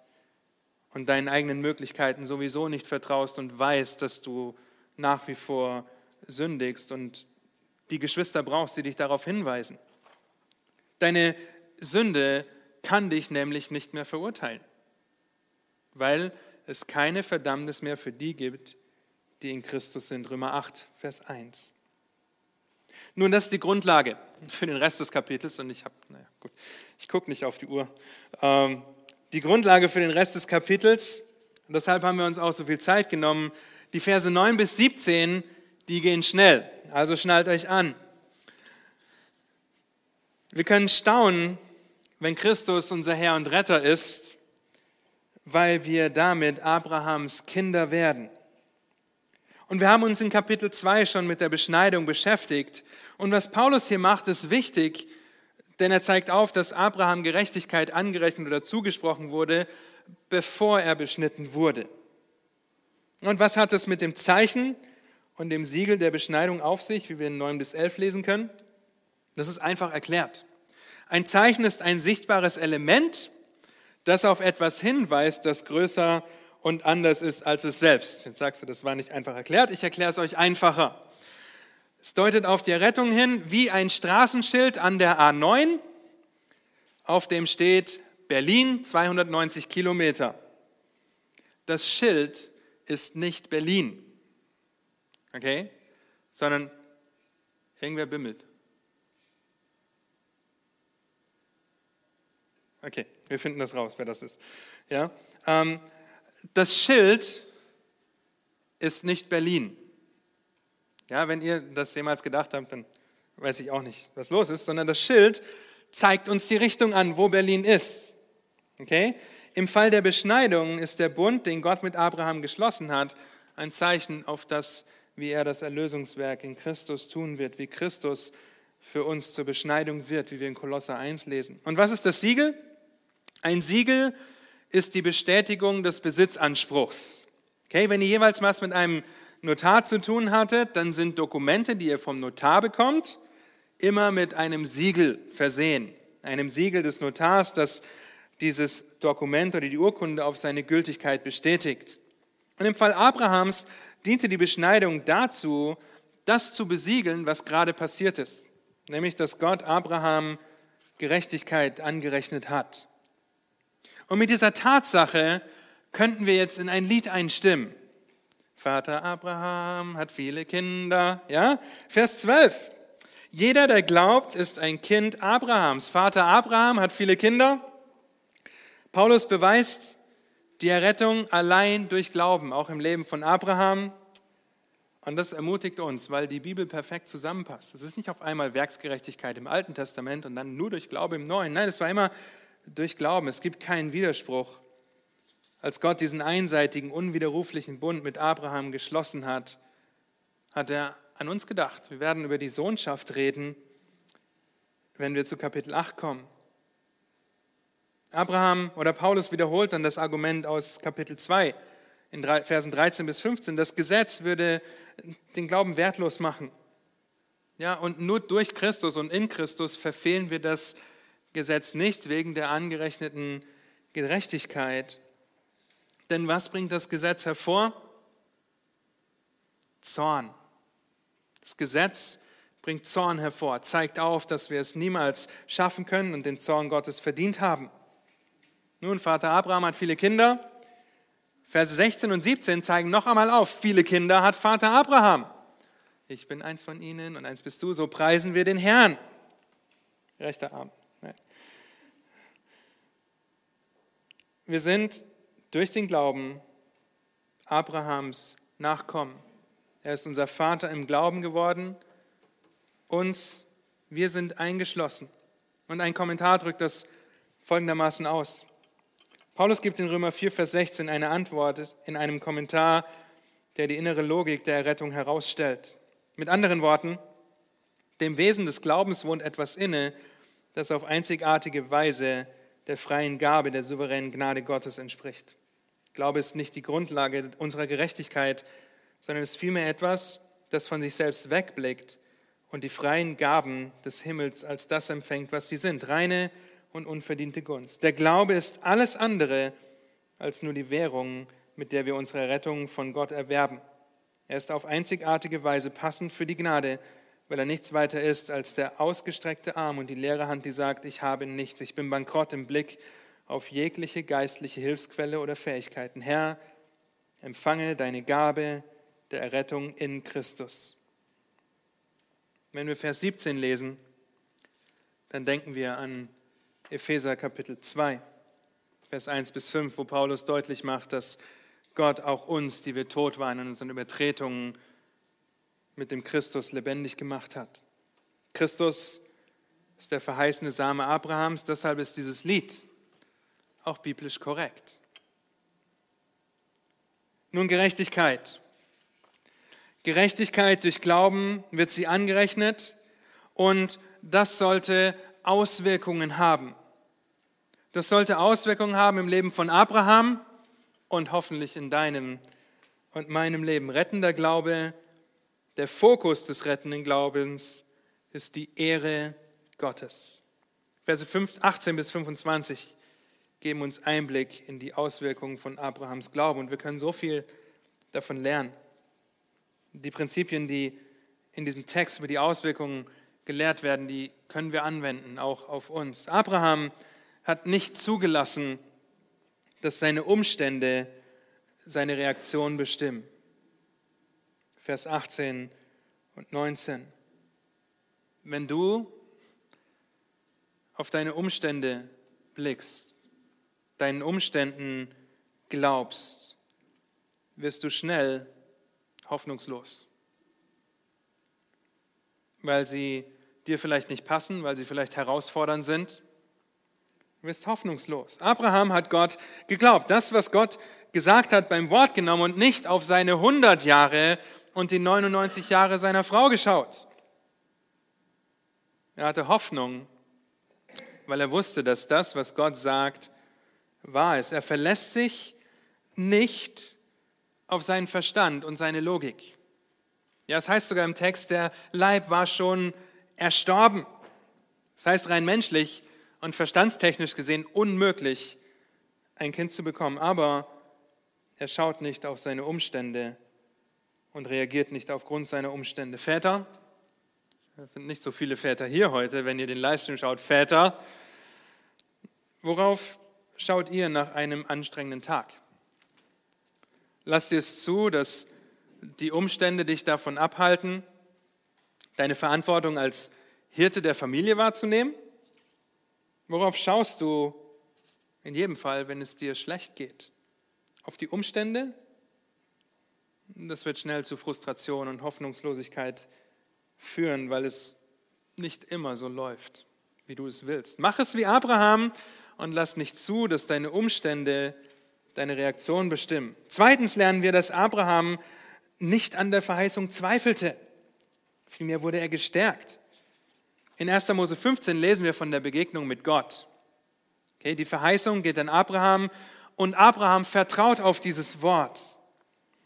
und deinen eigenen Möglichkeiten sowieso nicht vertraust und weißt, dass du nach wie vor sündigst und die Geschwister brauchst, die dich darauf hinweisen. Deine Sünde kann dich nämlich nicht mehr verurteilen, weil es keine Verdammnis mehr für die gibt, die in Christus sind. Römer 8, Vers 1. Nun, das ist die Grundlage für den Rest des Kapitels und ich habe, naja, ich gucke nicht auf die Uhr. Ähm, die Grundlage für den Rest des Kapitels. Deshalb haben wir uns auch so viel Zeit genommen. Die Verse 9 bis 17, die gehen schnell. Also schnallt euch an. Wir können staunen, wenn Christus unser Herr und Retter ist, weil wir damit Abrahams Kinder werden. Und wir haben uns in Kapitel 2 schon mit der Beschneidung beschäftigt. Und was Paulus hier macht, ist wichtig, denn er zeigt auf, dass Abraham Gerechtigkeit angerechnet oder zugesprochen wurde, bevor er beschnitten wurde. Und was hat es mit dem Zeichen und dem Siegel der Beschneidung auf sich, wie wir in 9 bis 11 lesen können? Das ist einfach erklärt. Ein Zeichen ist ein sichtbares Element, das auf etwas hinweist, das größer und anders ist als es selbst. Jetzt sagst du, das war nicht einfach erklärt, ich erkläre es euch einfacher. Es deutet auf die Rettung hin wie ein Straßenschild an der A9, auf dem steht Berlin 290 Kilometer. Das Schild ist nicht Berlin, okay, sondern irgendwer bimmelt. Okay, wir finden das raus, wer das ist. Ja, ähm, das Schild ist nicht Berlin. Ja, wenn ihr das jemals gedacht habt, dann weiß ich auch nicht, was los ist, sondern das Schild zeigt uns die Richtung an, wo Berlin ist. Okay? Im Fall der Beschneidung ist der Bund, den Gott mit Abraham geschlossen hat, ein Zeichen auf das, wie er das Erlösungswerk in Christus tun wird, wie Christus für uns zur Beschneidung wird, wie wir in Kolosser 1 lesen. Und was ist das Siegel? Ein Siegel ist die Bestätigung des Besitzanspruchs. Okay, wenn ihr jeweils was mit einem Notar zu tun hattet, dann sind Dokumente, die ihr vom Notar bekommt, immer mit einem Siegel versehen. Einem Siegel des Notars, das dieses Dokument oder die Urkunde auf seine Gültigkeit bestätigt. Und im Fall Abrahams diente die Beschneidung dazu, das zu besiegeln, was gerade passiert ist. Nämlich, dass Gott Abraham Gerechtigkeit angerechnet hat. Und mit dieser Tatsache könnten wir jetzt in ein Lied einstimmen. Vater Abraham hat viele Kinder. Ja? Vers 12. Jeder, der glaubt, ist ein Kind Abrahams. Vater Abraham hat viele Kinder. Paulus beweist die Errettung allein durch Glauben, auch im Leben von Abraham. Und das ermutigt uns, weil die Bibel perfekt zusammenpasst. Es ist nicht auf einmal Werksgerechtigkeit im Alten Testament und dann nur durch Glaube im Neuen. Nein, es war immer durch Glauben. Es gibt keinen Widerspruch. Als Gott diesen einseitigen, unwiderruflichen Bund mit Abraham geschlossen hat, hat er an uns gedacht. Wir werden über die Sohnschaft reden, wenn wir zu Kapitel 8 kommen. Abraham oder Paulus wiederholt dann das Argument aus Kapitel 2 in Versen 13 bis 15. Das Gesetz würde den Glauben wertlos machen. Ja, und nur durch Christus und in Christus verfehlen wir das Gesetz nicht wegen der angerechneten Gerechtigkeit. Denn was bringt das Gesetz hervor? Zorn. Das Gesetz bringt Zorn hervor, zeigt auf, dass wir es niemals schaffen können und den Zorn Gottes verdient haben. Nun, Vater Abraham hat viele Kinder. Verse 16 und 17 zeigen noch einmal auf, viele Kinder hat Vater Abraham. Ich bin eins von ihnen und eins bist du, so preisen wir den Herrn. Rechter Arm. Wir sind durch den Glauben Abrahams Nachkommen. Er ist unser Vater im Glauben geworden. Uns, wir sind eingeschlossen. Und ein Kommentar drückt das folgendermaßen aus. Paulus gibt in Römer 4, Vers 16 eine Antwort in einem Kommentar, der die innere Logik der Errettung herausstellt. Mit anderen Worten, dem Wesen des Glaubens wohnt etwas inne, das auf einzigartige Weise der freien Gabe der souveränen Gnade Gottes entspricht. Glaube ist nicht die Grundlage unserer Gerechtigkeit, sondern ist vielmehr etwas, das von sich selbst wegblickt und die freien Gaben des Himmels als das empfängt, was sie sind, reine und unverdiente Gunst. Der Glaube ist alles andere als nur die Währung, mit der wir unsere Rettung von Gott erwerben. Er ist auf einzigartige Weise passend für die Gnade, weil er nichts weiter ist als der ausgestreckte Arm und die leere Hand, die sagt, ich habe nichts, ich bin bankrott im Blick auf jegliche geistliche Hilfsquelle oder Fähigkeiten. Herr, empfange deine Gabe der Errettung in Christus. Wenn wir Vers 17 lesen, dann denken wir an Epheser Kapitel 2, Vers 1 bis 5, wo Paulus deutlich macht, dass Gott auch uns, die wir tot waren in unseren Übertretungen, mit dem Christus lebendig gemacht hat. Christus ist der verheißene Same Abrahams, deshalb ist dieses Lied auch biblisch korrekt. Nun Gerechtigkeit. Gerechtigkeit durch Glauben wird sie angerechnet und das sollte Auswirkungen haben. Das sollte Auswirkungen haben im Leben von Abraham und hoffentlich in deinem und meinem Leben. Rettender Glaube, der Fokus des rettenden Glaubens ist die Ehre Gottes. Verse 18 bis 25 geben uns Einblick in die Auswirkungen von Abrahams Glauben und wir können so viel davon lernen. Die Prinzipien, die in diesem Text über die Auswirkungen gelehrt werden, die können wir anwenden, auch auf uns. Abraham hat nicht zugelassen, dass seine Umstände seine Reaktion bestimmen. Vers 18 und 19. Wenn du auf deine Umstände blickst, deinen Umständen glaubst, wirst du schnell hoffnungslos, weil sie dir vielleicht nicht passen, weil sie vielleicht herausfordernd sind. Du wirst hoffnungslos. Abraham hat Gott geglaubt. Das, was Gott gesagt hat, beim Wort genommen und nicht auf seine 100 Jahre und die 99 Jahre seiner Frau geschaut. Er hatte Hoffnung, weil er wusste, dass das, was Gott sagt, wahr ist. Er verlässt sich nicht auf seinen Verstand und seine Logik. Ja, es heißt sogar im Text, der Leib war schon erstorben. Das heißt rein menschlich und verstandstechnisch gesehen unmöglich, ein Kind zu bekommen. Aber er schaut nicht auf seine Umstände und reagiert nicht aufgrund seiner Umstände. Väter, es sind nicht so viele Väter hier heute, wenn ihr den Livestream schaut, Väter, worauf schaut ihr nach einem anstrengenden Tag? Lasst ihr es zu, dass die Umstände dich davon abhalten, deine Verantwortung als Hirte der Familie wahrzunehmen? Worauf schaust du in jedem Fall, wenn es dir schlecht geht? Auf die Umstände? Das wird schnell zu Frustration und Hoffnungslosigkeit führen, weil es nicht immer so läuft, wie du es willst. Mach es wie Abraham und lass nicht zu, dass deine Umstände deine Reaktion bestimmen. Zweitens lernen wir, dass Abraham nicht an der Verheißung zweifelte. Vielmehr wurde er gestärkt. In 1. Mose 15 lesen wir von der Begegnung mit Gott. Okay, die Verheißung geht an Abraham und Abraham vertraut auf dieses Wort.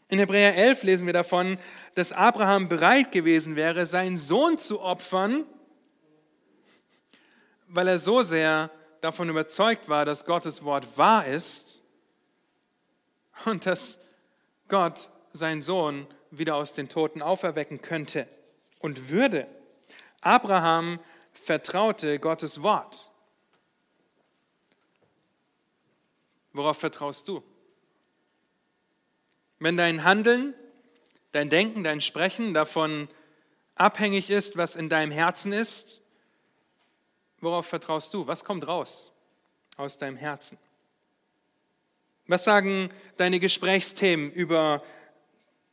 In Hebräer 11 lesen wir davon, dass Abraham bereit gewesen wäre, seinen Sohn zu opfern, weil er so sehr davon überzeugt war, dass Gottes Wort wahr ist und dass Gott seinen Sohn wieder aus den Toten auferwecken könnte und würde. Abraham vertraute Gottes Wort. Worauf vertraust du? Wenn dein Handeln, dein Denken, dein Sprechen davon abhängig ist, was in deinem Herzen ist, worauf vertraust du? Was kommt raus aus deinem Herzen? Was sagen deine Gesprächsthemen über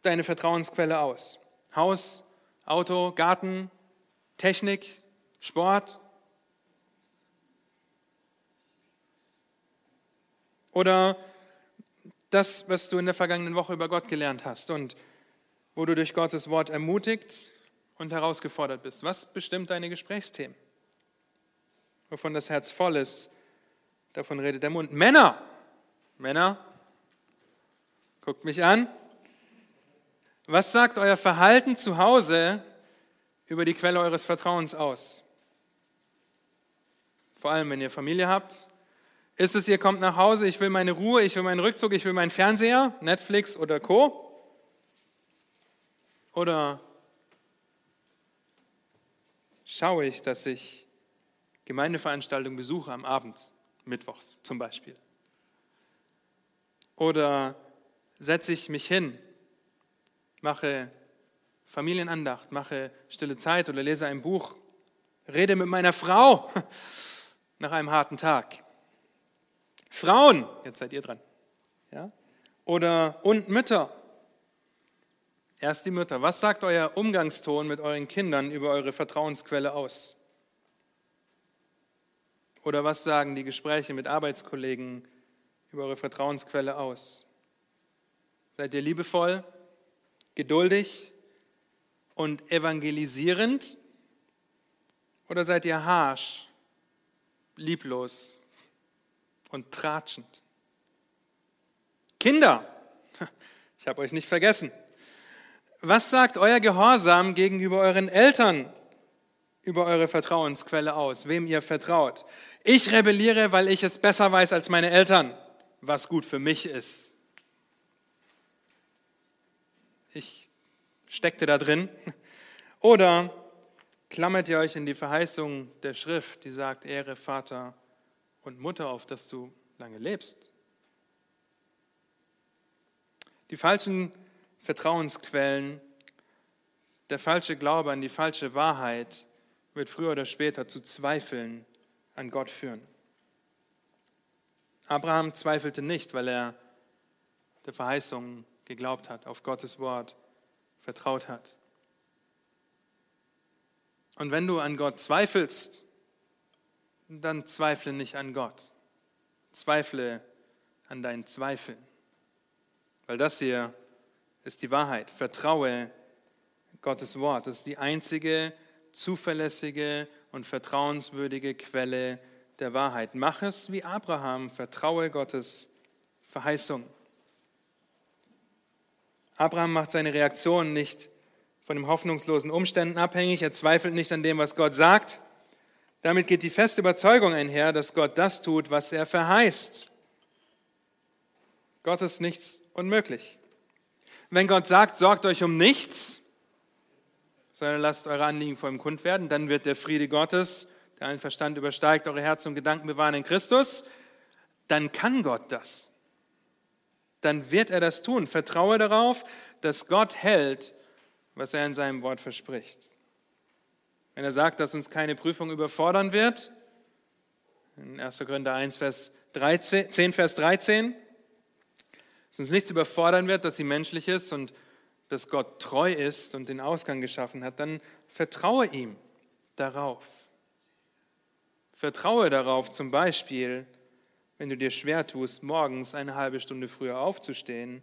deine Vertrauensquelle aus? Haus, Auto, Garten, Technik, Sport? Oder das, was du in der vergangenen Woche über Gott gelernt hast und wo du durch Gottes Wort ermutigt und herausgefordert bist. Was bestimmt deine Gesprächsthemen? Wovon das Herz voll ist, davon redet der Mund. Männer, Männer, guckt mich an. Was sagt euer Verhalten zu Hause über die Quelle eures Vertrauens aus? Vor allem, wenn ihr Familie habt. Ist es, ihr kommt nach Hause, ich will meine Ruhe, ich will meinen Rückzug, ich will meinen Fernseher, Netflix oder Co. Oder schaue ich, dass ich Gemeindeveranstaltungen besuche am Abend, mittwochs zum Beispiel? Oder setze ich mich hin mache Familienandacht, mache stille Zeit oder lese ein Buch, rede mit meiner Frau nach einem harten Tag. Frauen, jetzt seid ihr dran. Ja? Oder und Mütter. Erst die Mütter. Was sagt euer Umgangston mit euren Kindern über eure Vertrauensquelle aus? Oder was sagen die Gespräche mit Arbeitskollegen über eure Vertrauensquelle aus? Seid ihr liebevoll, geduldig und evangelisierend? Oder seid ihr harsch, lieblos und tratschend? Kinder, ich habe euch nicht vergessen. Was sagt euer Gehorsam gegenüber euren Eltern über eure Vertrauensquelle aus, wem ihr vertraut? Ich rebelliere, weil ich es besser weiß als meine Eltern, was gut für mich ist. Ich steckte da drin. Oder klammert ihr euch in die Verheißung der Schrift, die sagt, Ehre Vater und Mutter, auf dass du lange lebst? Die falschen Vertrauensquellen, der falsche Glaube an die falsche Wahrheit wird früher oder später zu Zweifeln an Gott führen. Abraham zweifelte nicht, weil er der Verheißung geglaubt hat, auf Gottes Wort vertraut hat. Und wenn du an Gott zweifelst, dann zweifle nicht an Gott. Zweifle an deinen Zweifeln. Weil das hier ist die Wahrheit. Vertraue Gottes Wort. Das ist die einzige zuverlässige und vertrauenswürdige Quelle der Wahrheit. Mach es wie Abraham. Vertraue Gottes Verheißung. Abraham macht seine Reaktion nicht von den hoffnungslosen Umständen abhängig. Er zweifelt nicht an dem, was Gott sagt. Damit geht die feste Überzeugung einher, dass Gott das tut, was er verheißt. Gott ist nichts unmöglich. Wenn Gott sagt, sorgt euch um nichts, sondern lasst eure Anliegen vor ihm kund werden, dann wird der Friede Gottes, der allen Verstand übersteigt, eure Herzen und Gedanken bewahren in Christus, dann kann Gott das. Dann wird er das tun. Vertraue darauf, dass Gott hält, was er in seinem Wort verspricht. Wenn er sagt, dass uns keine Prüfung überfordern wird, in 1. Korinther 1, Vers 13, 10, Vers 13, dass uns nichts überfordern wird, dass sie menschlich ist und dass Gott treu ist und den Ausgang geschaffen hat, dann vertraue ihm darauf. Vertraue darauf zum Beispiel, wenn du dir schwer tust, morgens eine halbe Stunde früher aufzustehen,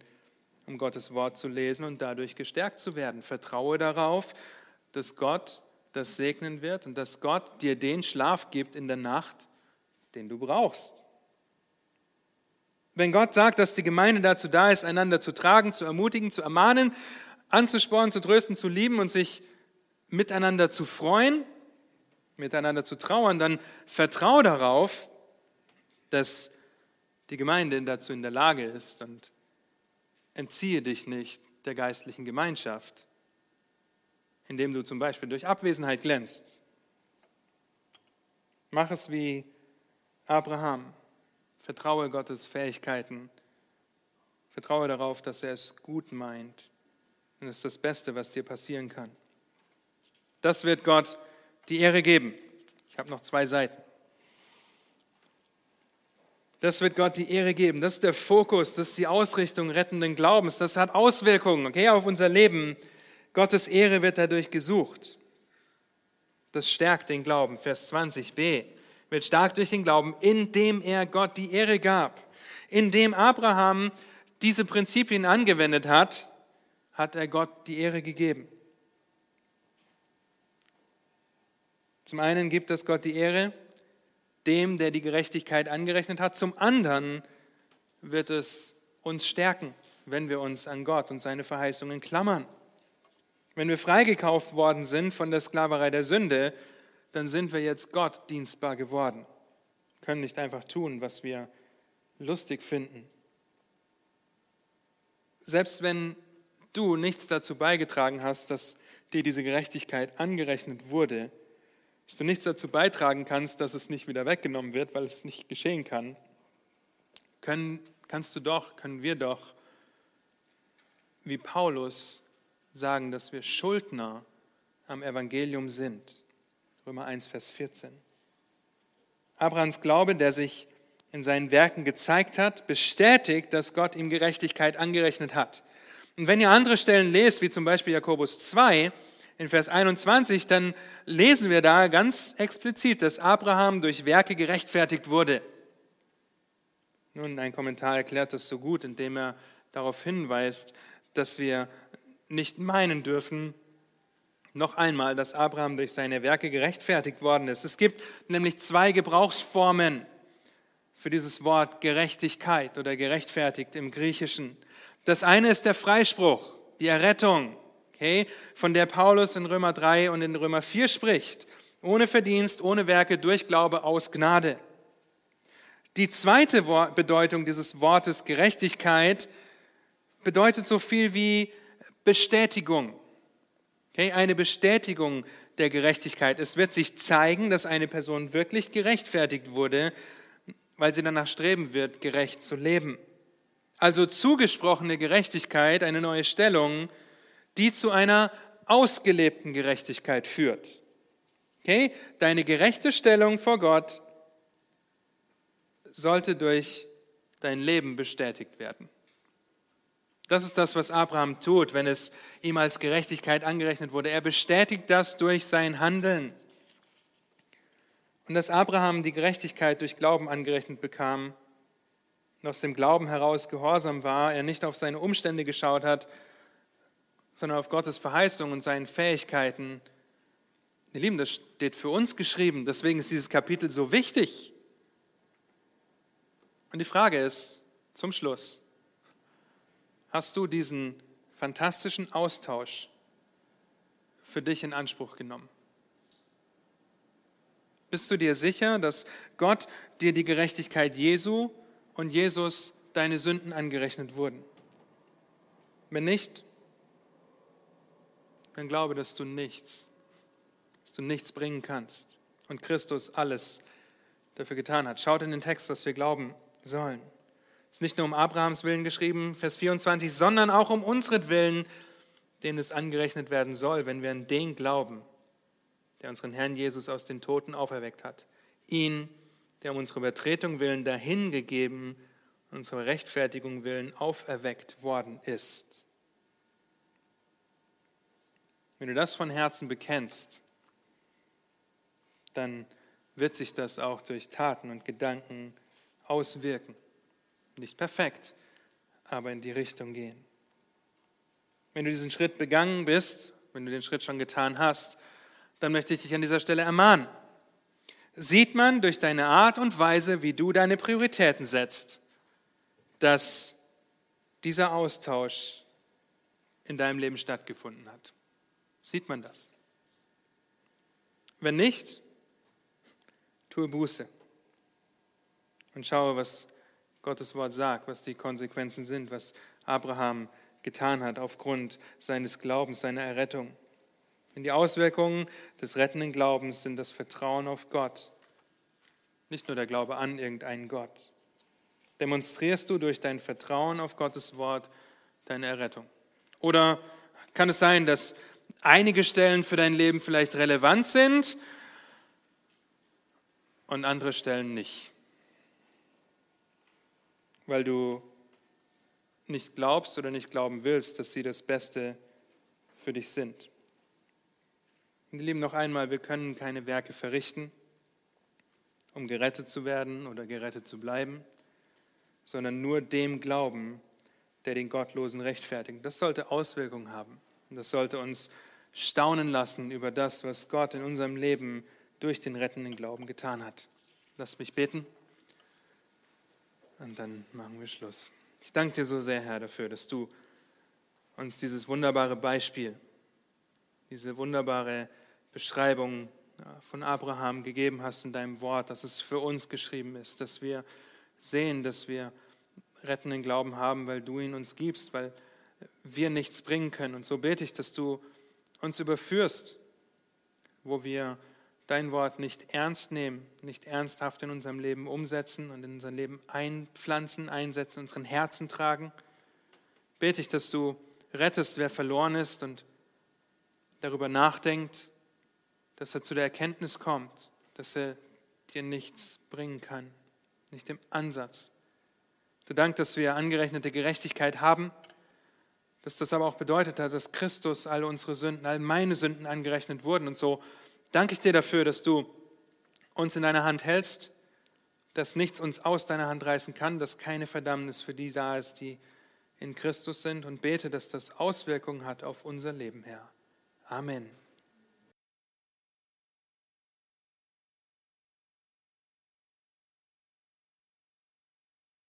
um Gottes Wort zu lesen und dadurch gestärkt zu werden. Vertraue darauf, dass Gott das segnen wird und dass Gott dir den Schlaf gibt in der Nacht, den du brauchst. Wenn Gott sagt, dass die Gemeinde dazu da ist, einander zu tragen, zu ermutigen, zu ermahnen, anzuspornen, zu trösten, zu lieben und sich miteinander zu freuen, miteinander zu trauern, dann vertraue darauf, dass die Gemeinde dazu in der Lage ist und entziehe dich nicht der geistlichen Gemeinschaft, indem du zum Beispiel durch Abwesenheit glänzt. Mach es wie Abraham. Vertraue Gottes Fähigkeiten. Vertraue darauf, dass er es gut meint. Und das ist das Beste, was dir passieren kann. Das wird Gott die Ehre geben. Ich habe noch zwei Seiten. Das wird Gott die Ehre geben. Das ist der Fokus, das ist die Ausrichtung rettenden Glaubens. Das hat Auswirkungen okay, auf unser Leben. Gottes Ehre wird dadurch gesucht. Das stärkt den Glauben. Vers 20b wird stark durch den Glauben, indem er Gott die Ehre gab. Indem Abraham diese Prinzipien angewendet hat, hat er Gott die Ehre gegeben. Zum einen gibt es Gott die Ehre, dem, der die Gerechtigkeit angerechnet hat. Zum anderen wird es uns stärken, wenn wir uns an Gott und seine Verheißungen klammern. Wenn wir freigekauft worden sind von der Sklaverei der Sünde, dann sind wir jetzt Gott dienstbar geworden. Wir können nicht einfach tun, was wir lustig finden. Selbst wenn du nichts dazu beigetragen hast, dass dir diese Gerechtigkeit angerechnet wurde, dass du nichts dazu beitragen kannst, dass es nicht wieder weggenommen wird, weil es nicht geschehen kann, können, kannst du doch, können wir doch, wie Paulus, sagen, dass wir Schuldner am Evangelium sind. Römer 1, Vers 14. Abrahams Glaube, der sich in seinen Werken gezeigt hat, bestätigt, dass Gott ihm Gerechtigkeit angerechnet hat. Und wenn ihr andere Stellen lest, wie zum Beispiel Jakobus 2, in Vers 21, dann lesen wir da ganz explizit, dass Abraham durch Werke gerechtfertigt wurde. Nun, ein Kommentar erklärt das so gut, indem er darauf hinweist, dass wir nicht meinen dürfen, noch einmal, dass Abraham durch seine Werke gerechtfertigt worden ist. Es gibt nämlich zwei Gebrauchsformen für dieses Wort Gerechtigkeit oder gerechtfertigt im Griechischen. Das eine ist der Freispruch, die Errettung, okay, von der Paulus in Römer 3 und in Römer 4 spricht. Ohne Verdienst, ohne Werke, durch Glaube, aus Gnade. Die zweite Bedeutung dieses Wortes Gerechtigkeit bedeutet so viel wie Bestätigung. Okay, eine Bestätigung der Gerechtigkeit. Es wird sich zeigen, dass eine Person wirklich gerechtfertigt wurde, weil sie danach streben wird, gerecht zu leben. Also zugesprochene Gerechtigkeit, eine neue Stellung, die zu einer ausgelebten Gerechtigkeit führt. Okay? Deine gerechte Stellung vor Gott sollte durch dein Leben bestätigt werden. Das ist das, was Abraham tut, wenn es ihm als Gerechtigkeit angerechnet wurde. Er bestätigt das durch sein Handeln. Und dass Abraham die Gerechtigkeit durch Glauben angerechnet bekam und aus dem Glauben heraus gehorsam war, er nicht auf seine Umstände geschaut hat, sondern auf Gottes Verheißung und seinen Fähigkeiten. Ihr Lieben, das steht für uns geschrieben, deswegen ist dieses Kapitel so wichtig. Und die Frage ist zum Schluss, hast du diesen fantastischen Austausch für dich in Anspruch genommen? Bist du dir sicher, dass Gott dir die Gerechtigkeit Jesu und Jesus deine Sünden angerechnet wurden? Wenn nicht, dann glaube, dass du nichts, dass du nichts bringen kannst und Christus alles dafür getan hat. Schaut in den Text, was wir glauben sollen ist nicht nur um Abrahams Willen geschrieben, Vers 24, sondern auch um unseren Willen, denen es angerechnet werden soll, wenn wir an den glauben, der unseren Herrn Jesus aus den Toten auferweckt hat. Ihn, der um unsere Übertretung willen dahingegeben, unsere Rechtfertigung willen auferweckt worden ist. Wenn du das von Herzen bekennst, dann wird sich das auch durch Taten und Gedanken auswirken. Nicht perfekt, aber in die Richtung gehen. Wenn du diesen Schritt begangen bist, wenn du den Schritt schon getan hast, dann möchte ich dich an dieser Stelle ermahnen. Sieht man durch deine Art und Weise, wie du deine Prioritäten setzt, dass dieser Austausch in deinem Leben stattgefunden hat? Sieht man das? Wenn nicht, tue Buße und schaue, was Gottes Wort sagt, was die Konsequenzen sind, was Abraham getan hat aufgrund seines Glaubens, seiner Errettung. Denn die Auswirkungen des rettenden Glaubens sind das Vertrauen auf Gott, nicht nur der Glaube an irgendeinen Gott. Demonstrierst du durch dein Vertrauen auf Gottes Wort deine Errettung? Oder kann es sein, dass einige Stellen für dein Leben vielleicht relevant sind und andere Stellen nicht? Weil du nicht glaubst oder nicht glauben willst, dass sie das Beste für dich sind. Ihr Lieben, noch einmal, wir können keine Werke verrichten, um gerettet zu werden oder gerettet zu bleiben, sondern nur dem Glauben, der den Gottlosen rechtfertigt. Das sollte Auswirkungen haben. Das sollte uns staunen lassen über das, was Gott in unserem Leben durch den rettenden Glauben getan hat. Lass mich beten. Und dann machen wir Schluss. Ich danke dir so sehr, Herr, dafür, dass du uns dieses wunderbare Beispiel, diese wunderbare Beschreibung von Abraham gegeben hast in deinem Wort, dass es für uns geschrieben ist, dass wir sehen, dass wir rettenden Glauben haben, weil du ihn uns gibst, weil wir nichts bringen können. Und so bete ich, dass du uns überführst, wo wir dein Wort nicht ernst nehmen, nicht ernsthaft in unserem Leben umsetzen und in unser Leben einpflanzen, einsetzen, unseren Herzen tragen, bete ich, dass du rettest, wer verloren ist und darüber nachdenkt, dass er zu der Erkenntnis kommt, dass er dir nichts bringen kann, nicht im Ansatz. Du Dank, dass wir angerechnete Gerechtigkeit haben, dass das aber auch bedeutet hat, dass Christus alle unsere Sünden, all meine Sünden angerechnet wurden und so danke ich dir dafür, dass du uns in deiner Hand hältst, dass nichts uns aus deiner Hand reißen kann, dass keine Verdammnis für die da ist, die in Christus sind und bete, dass das Auswirkungen hat auf unser Leben, Herr. Amen.